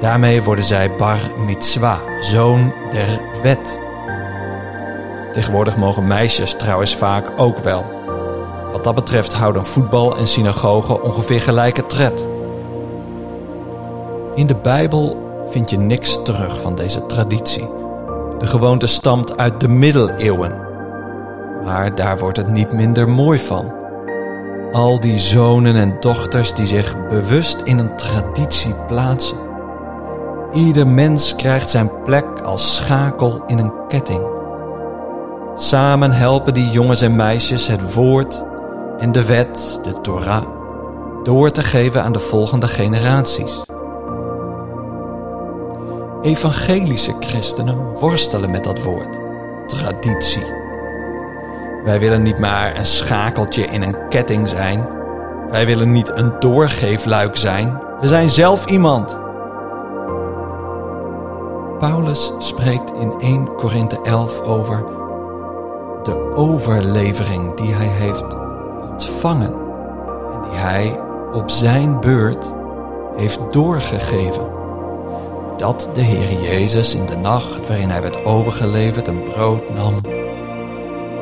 Daarmee worden zij bar mitzwa, zoon der wet. Tegenwoordig mogen meisjes trouwens vaak ook wel. Wat dat betreft houden voetbal en synagoge ongeveer gelijke tred. In de Bijbel vind je niks terug van deze traditie. De gewoonte stamt uit de middeleeuwen. Maar daar wordt het niet minder mooi van. Al die zonen en dochters die zich bewust in een traditie plaatsen. Ieder mens krijgt zijn plek als schakel in een ketting. Samen helpen die jongens en meisjes het woord en de wet, de Torah, door te geven aan de volgende generaties. Evangelische christenen worstelen met dat woord, traditie. Wij willen niet maar een schakeltje in een ketting zijn. Wij willen niet een doorgeefluik zijn. We zijn zelf iemand. Paulus spreekt in 1 Korinthe 11 over de overlevering die hij heeft ontvangen en die hij op zijn beurt heeft doorgegeven. Dat de Heer Jezus in de nacht waarin hij werd overgeleverd een brood nam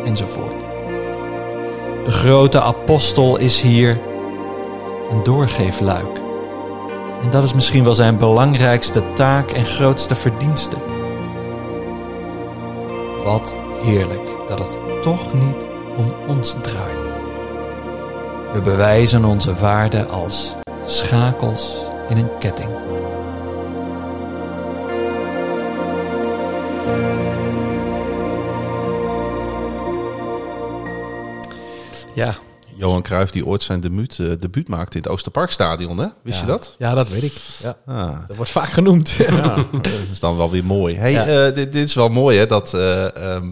enzovoort. De grote apostel is hier een doorgeefluik. En dat is misschien wel zijn belangrijkste taak en grootste verdienste. Wat heerlijk dat het toch niet om ons draait. We bewijzen onze waarde als schakels in een ketting. Ja. Johan Cruijff die ooit zijn debuut, eh, debuut maakte in het Oosterparkstadion, hè? Wist Ja. je dat? Ja, dat weet ik. Ja. Ah, Dat wordt vaak genoemd. ja, [laughs] dat is dan wel weer mooi. Hey, Ja. eh, dit, dit is wel mooi, hè? Dat, eh ehm,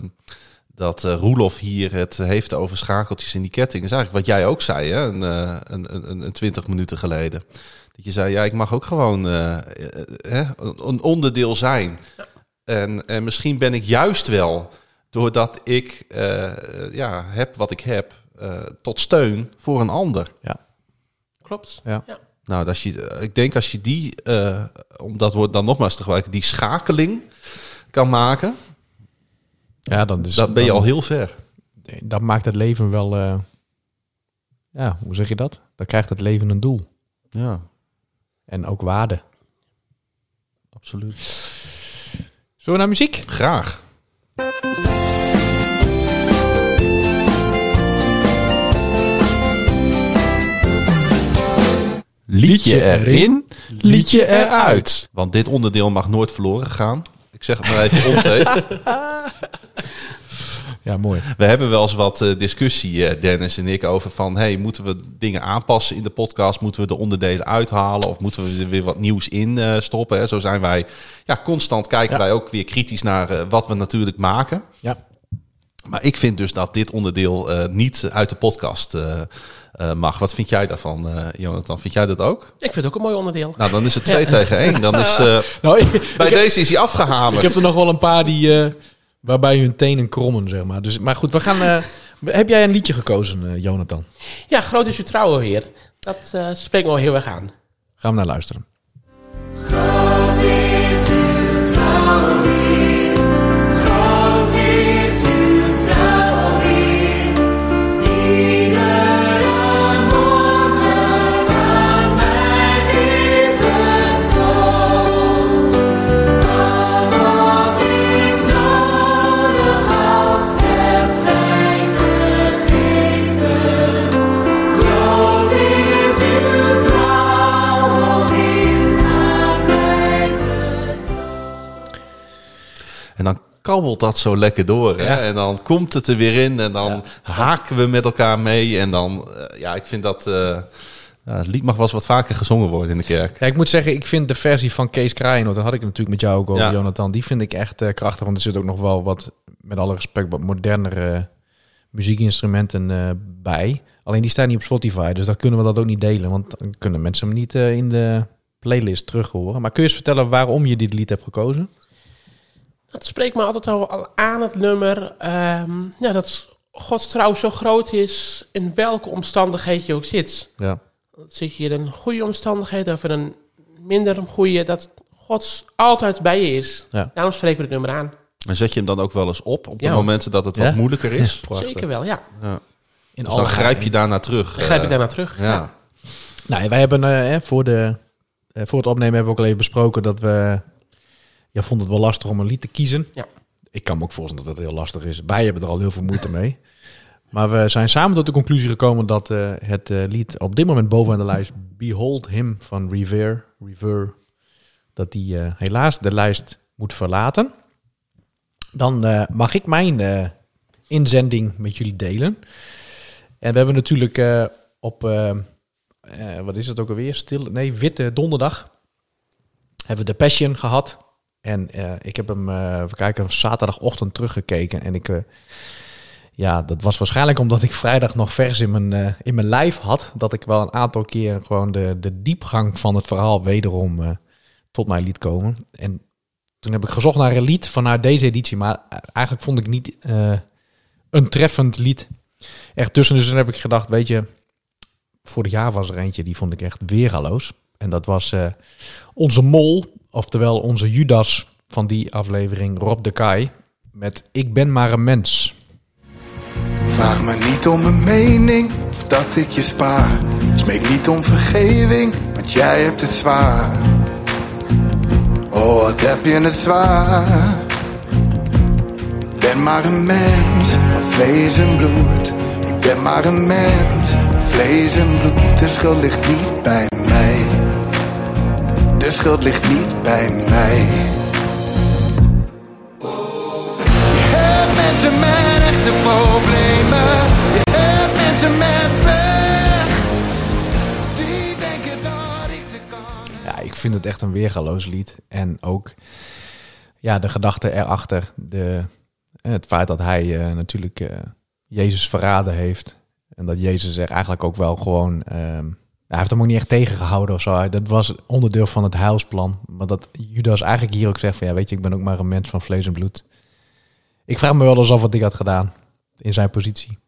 dat eh, Roelof hier het heeft over schakeltjes in die ketting. is eigenlijk wat jij ook zei, hè? Een, eh, een, een, een 20 minuten geleden. Dat je zei, ja, ik mag ook gewoon eh, eh, hè, een onderdeel zijn. En, en misschien ben ik juist wel, doordat ik eh, ja, heb wat ik heb, eh, tot steun voor een ander. Klopt. Ja. Nou, als je, ik denk als je die, eh, om dat woord dan nogmaals te gebruiken, die schakeling kan maken, Ja, dan, is, dan ben je dan- al heel ver. Dat maakt het leven wel... eh, ja, hoe zeg je dat? Dan krijgt het leven een doel. Ja, En ook waarde. absoluut. Zullen we naar muziek? Graag. Liedje erin, liedje eruit. Want dit onderdeel mag nooit verloren gaan. Ik zeg het maar even om te. [laughs] Ja, mooi. We hebben wel eens wat eh, discussie, eh, Dennis en ik, over van... Hey, moeten we dingen aanpassen in de podcast? Moeten we de onderdelen uithalen? Of moeten we er weer wat nieuws in eh, stoppen? Zo zijn wij... Ja, constant kijken Ja. wij ook weer kritisch naar wat we natuurlijk maken. Ja. Maar ik vind dus dat dit onderdeel eh, niet uit de podcast eh, eh, mag. Wat vind jij daarvan, eh, Jonathan? Vind jij dat ook? Ik vind het ook een mooi onderdeel. Nou, dan is het 2 tegen 1. Dan is, [laughs] eh, Nou, ik, bij ik heb, deze is hij afgehamerd. ik heb er nog wel een paar die... eh, waarbij hun tenen krommen, zeg maar. Dus, maar goed, we gaan... eh, heb jij een liedje gekozen, Jonathan? Ja, groot is vertrouwen weer. Dat eh, spreekt me wel heel erg aan. Gaan we naar luisteren. Groot is uw trouw, kabbelt dat zo lekker door. Hè? Ja. En dan komt het er weer in. En dan haken we met elkaar mee. En dan, eh, ja, ik vind dat... eh, ja, het lied mag wel eens wat vaker gezongen worden in de kerk. Ja, ik moet zeggen, ik vind de versie van Kees Kraaienoord, daar had ik het natuurlijk met jou ook over, Ja. Jonathan. Die vind ik echt eh, krachtig, want er zit ook nog wel wat, met alle respect, wat modernere muziekinstrumenten bij. Alleen die staan niet op Spotify, dus dan kunnen we dat ook niet delen, want dan kunnen mensen hem niet in de playlist terug horen. Maar kun je eens vertellen waarom je dit lied hebt gekozen? Dat spreekt me altijd al aan, het nummer. ehm, ja, dat Gods trouw zo groot is in welke omstandigheid je ook zit. Ja. Zit je in een goede omstandigheid of in een minder goede, dat Gods altijd bij je is. Ja. Daarom spreken we het nummer aan. En zet je hem dan ook wel eens op op de Ja. momenten dat het Ja. wat moeilijker is? Prachtig. [laughs] Zeker wel, ja. Ja. In Dus dan grijp je daarna terug. Dan grijp ik Eh, daarna terug. Ja. Nou, wij hebben eh, hè, voor, de, eh, voor het opnemen hebben we ook al even besproken dat we... Jij vond het wel lastig om een lied te kiezen. Ja. Ik kan me ook voorstellen dat het heel lastig is. Wij hebben er al heel veel moeite mee. [laughs] Maar we zijn samen tot de conclusie gekomen dat eh, het eh, lied op dit moment bovenaan de lijst Behold Him van Revere, Revere dat die eh, helaas de lijst moet verlaten. Dan mag ik mijn inzending met jullie delen. En we hebben natuurlijk op, wat is het ook alweer? Stil, nee, Witte Donderdag hebben we de Passion gehad. En eh, ik heb hem, eh we kijken, zaterdagochtend teruggekeken. En ik, eh, ja, dat was waarschijnlijk omdat ik vrijdag nog vers in mijn, in mijn lijf had. Dat ik wel een aantal keer gewoon de, de diepgang van het verhaal wederom tot mij liet komen. En toen heb ik gezocht naar een lied vanuit deze editie. Maar eigenlijk vond ik niet een treffend lied echt tussen. Dus toen heb ik gedacht, weet je, vorig jaar was er eentje die vond ik echt weergaloos. En dat was onze mol, oftewel onze Judas van die aflevering, Rob de Kai. Met Ik ben maar een mens. Vraag me niet om een mening of dat ik je spaar. Smeek niet om vergeving, want jij hebt het zwaar. Oh, wat heb je het zwaar. Ik ben maar een mens van vlees en bloed. Ik ben maar een mens van vlees en bloed. De schuld ligt niet bij mij. Schuld ligt niet bij mij. Je hebt mensen met echte problemen. Je hebt mensen met pech. Die denken dat ik ze kan. Ja, ik vind het echt een weergaloos lied. En ook ja, de gedachte erachter. De, eh, het feit dat hij eh, natuurlijk eh, Jezus verraden heeft. En dat Jezus er eigenlijk ook wel gewoon... ehm, hij heeft hem ook niet echt tegengehouden of zo. Dat was onderdeel van het heilsplan. Maar dat Judas eigenlijk hier ook zegt van... Ja, weet je, ik ben ook maar een mens van vlees en bloed. Ik vraag me wel eens af wat ik had gedaan in zijn positie.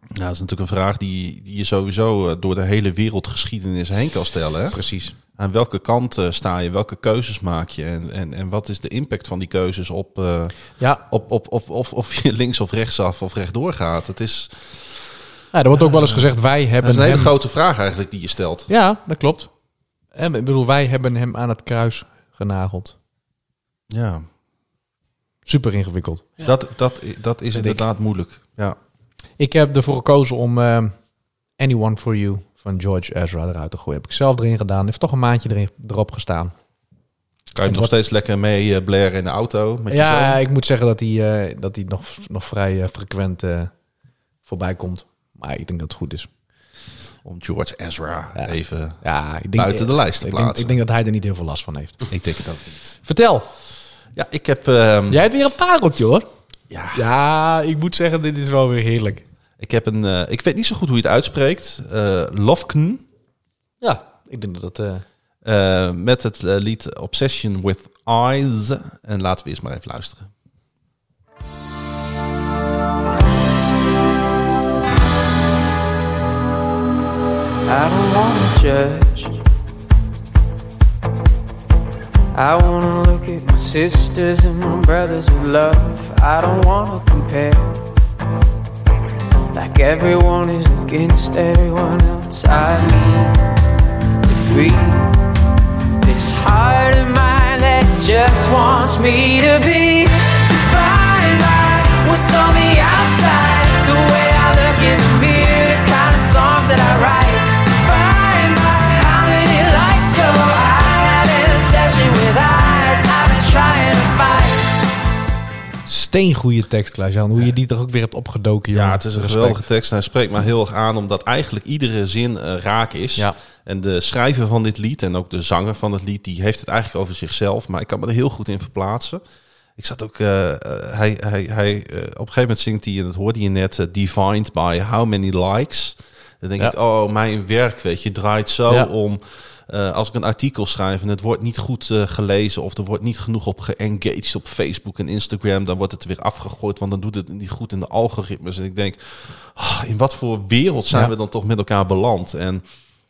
Ja, dat is natuurlijk een vraag die, die je sowieso eh, door de hele wereldgeschiedenis heen kan stellen. Hè? Precies. Aan welke kant eh, sta je? Welke keuzes maak je? En, en, en wat is de impact van die keuzes op, eh, Ja, op, op, op, of, of je links of rechtsaf of rechtdoor gaat? Het is, ja, er wordt ook wel eens gezegd... Wij dat hebben is een hele hem... grote vraag eigenlijk die je stelt. Ja, dat klopt. En ik bedoel, wij hebben hem aan het kruis genageld. Ja, Super ingewikkeld. dat, dat, dat is Vind inderdaad moeilijk. Ja. Ik heb ervoor gekozen om ehm, Anyone For You van George Ezra eruit te gooien. Heb ik zelf erin gedaan. Heeft toch een maandje erin, erop gestaan. Kan je nog wat- steeds lekker mee eh, blaren in de auto? Met je Ja, ik moet zeggen dat hij, eh, dat hij nog, nog vrij eh, frequent eh, voorbij komt. Maar ik denk dat het goed is. Om George Ezra Ja. even Ja, ik denk, buiten de lijst te ik denk, plaatsen. ik denk dat hij er niet heel veel last van heeft. Ik denk het ook niet. Vertel. Ja, ik heb... ehm, Jij hebt weer een pareltje hoor. ja, Ja, ik moet zeggen, dit is wel weer heerlijk. ik heb een... eh, ik weet niet zo goed hoe je het uitspreekt. Eh Lofken. Ja, ik denk dat het... eh, met het lied Obsession with Eyes. En laten we eerst maar even luisteren. I don't wanna judge. I wanna look at my sisters and my brothers with love. I don't wanna compare. Like everyone is against everyone else. I need to free this heart of mine that just wants me to be defined by what's on the outside. The way I look in the mirror, the kind of songs that I write. Steengoede tekst, Klaas-Jan. Hoe je die toch ook weer hebt opgedoken, jongen. Ja, het is een Respect. geweldige tekst. En hij spreekt me heel erg aan, omdat eigenlijk iedere zin eh, raak is. Ja. En de schrijver van dit lied en ook de zanger van het lied, die heeft het eigenlijk over zichzelf. Maar ik kan me er heel goed in verplaatsen. Ik zat ook, eh, eh, hij, hij, hij, op een gegeven moment zingt hij, en dat hoorde je net, defined by how many likes. Dan denk Ja. ik, oh, mijn werk, weet je, draait zo Ja. om eh, als ik een artikel schrijf en het wordt niet goed eh, gelezen of er wordt niet genoeg op geengaged op Facebook en Instagram, dan wordt het weer afgegooid, want dan doet het niet goed in de algoritmes. En ik denk, ah, in wat voor wereld zijn Ja. we dan toch met elkaar beland? En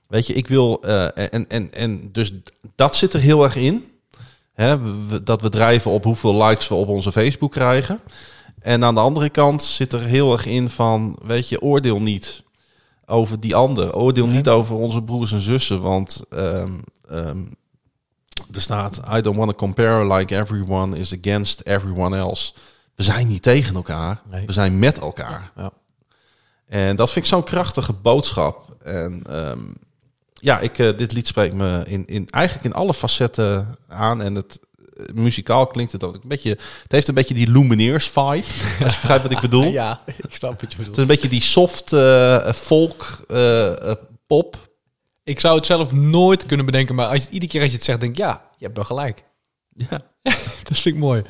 weet je, ik wil, eh, en, en, en dus dat zit er heel erg in. Hè, we- dat we drijven op hoeveel likes we op onze Facebook krijgen. En aan de andere kant zit er heel erg in van, weet je, oordeel niet over die ander. Oordeel Nee. niet over onze broers en zussen, want ehm, er staat, I don't want to compare like everyone is against everyone else. We zijn niet tegen elkaar, Nee. we zijn met elkaar. Ja. En dat vind ik zo'n krachtige boodschap. En ehm, ja, ik, eh, dit lied spreekt me in, in, eigenlijk in alle facetten aan. En het muzikaal klinkt het ook een beetje. Het heeft een beetje die Lumineers vibe. [laughs] Als je begrijpt wat ik bedoel. Ja, [laughs] ik snap wat je Het is bedoelt. een beetje die soft eh, folk eh, pop. Ik zou het zelf nooit kunnen bedenken, maar als je, iedere keer als je het zegt, denk ik, ja, je hebt wel gelijk. Ja. [laughs] Dat vind ik mooi.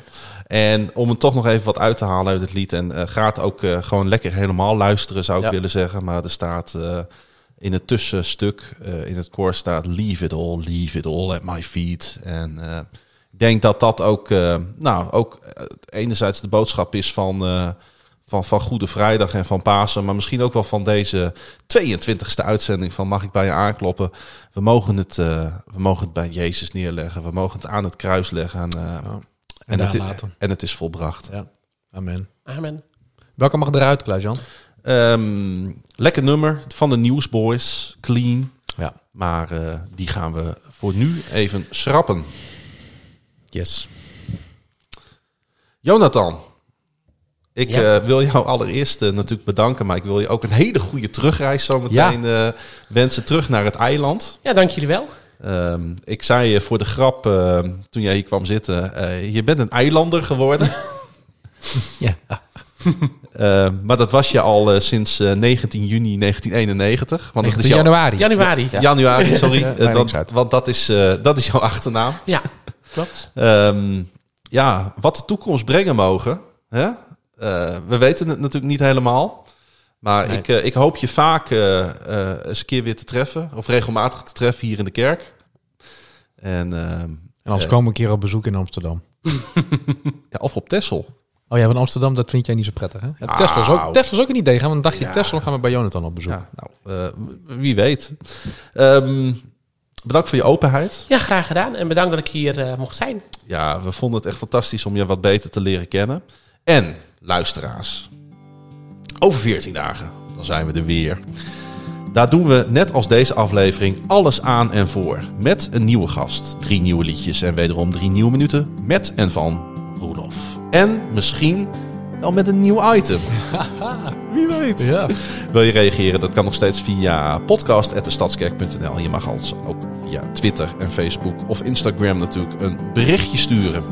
En om het toch nog even wat uit te halen uit het lied. En eh gaat ook eh, gewoon lekker helemaal luisteren, zou ik Ja. willen zeggen. Maar er staat eh, in het tussenstuk, eh, in het koor staat... Leave it all, leave it all at my feet. En eh, denk dat dat ook, eh, nou, ook eh, enerzijds de boodschap is van, eh, van, van Goede Vrijdag en van Pasen. Maar misschien ook wel van deze 22e uitzending van Mag ik bij je aankloppen. We mogen het, eh, we mogen het bij Jezus neerleggen. We mogen het aan het kruis leggen. En, eh, En, daar het, laten. en het is volbracht. Ja, amen. Amen. Welke mag eruit, Klaas-Jan? Ehm, lekker nummer van de Newsboys. Clean. Ja. Maar eh, die gaan we voor nu even schrappen. Yes. Jonathan. Ik Ja. eh, wil jou allereerst eh, natuurlijk bedanken. Maar ik wil je ook een hele goede terugreis zo meteen eh, wensen. Terug naar het eiland. Ja, dank jullie wel. Ehm, ik zei je voor de grap eh, toen jij hier kwam zitten. eh, je bent een eilander geworden. [laughs] Ja. Eh, maar dat was je al eh, sinds eh, 19 juni 1991. Want dat 19 is jouw, januari. Januari. Ja, Januari, sorry. Ja, dat, want dat is, eh, dat is jouw achternaam. Klopt. Ehm, ja, wat de toekomst brengen mogen. Hè? Eh, we weten het natuurlijk niet helemaal. Maar Nee. ik, eh, ik hoop je vaak eh, eens een keer weer te treffen. Of regelmatig te treffen hier in de kerk. En, ehm, En eh, komen een keer op bezoek in Amsterdam. [laughs] ja, of op Texel. Oh ja, van Amsterdam, dat vind jij niet zo prettig, hè? Ja, Nou. Tesla, is ook, Tesla is ook een idee. Gaan we een dagje Ja. Tesla, gaan we bij Jonathan op bezoek. Ja, nou, wie weet. Ehm, bedankt voor je openheid. Ja, graag gedaan. En bedankt dat ik hier eh, mocht zijn. Ja, we vonden het echt fantastisch om je wat beter te leren kennen. En luisteraars, over 14 dagen, dan zijn we er weer. Daar doen we, net als deze aflevering, alles aan en voor. Met een nieuwe gast, drie nieuwe liedjes en wederom drie nieuwe minuten met en van Roelof. En misschien wel met een nieuw item. [laughs] Wie weet. Ja. Wil je reageren? Dat kan nog steeds via podcast.destadskerk.nl. Je mag ons ook via Twitter en Facebook of Instagram natuurlijk een berichtje sturen.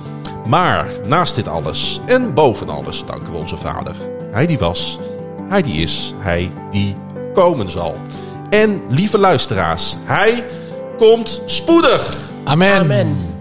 Maar naast dit alles en boven alles danken we onze vader. Hij die was, hij die is, hij die komen zal. En lieve luisteraars, hij komt spoedig. Amen. Amen.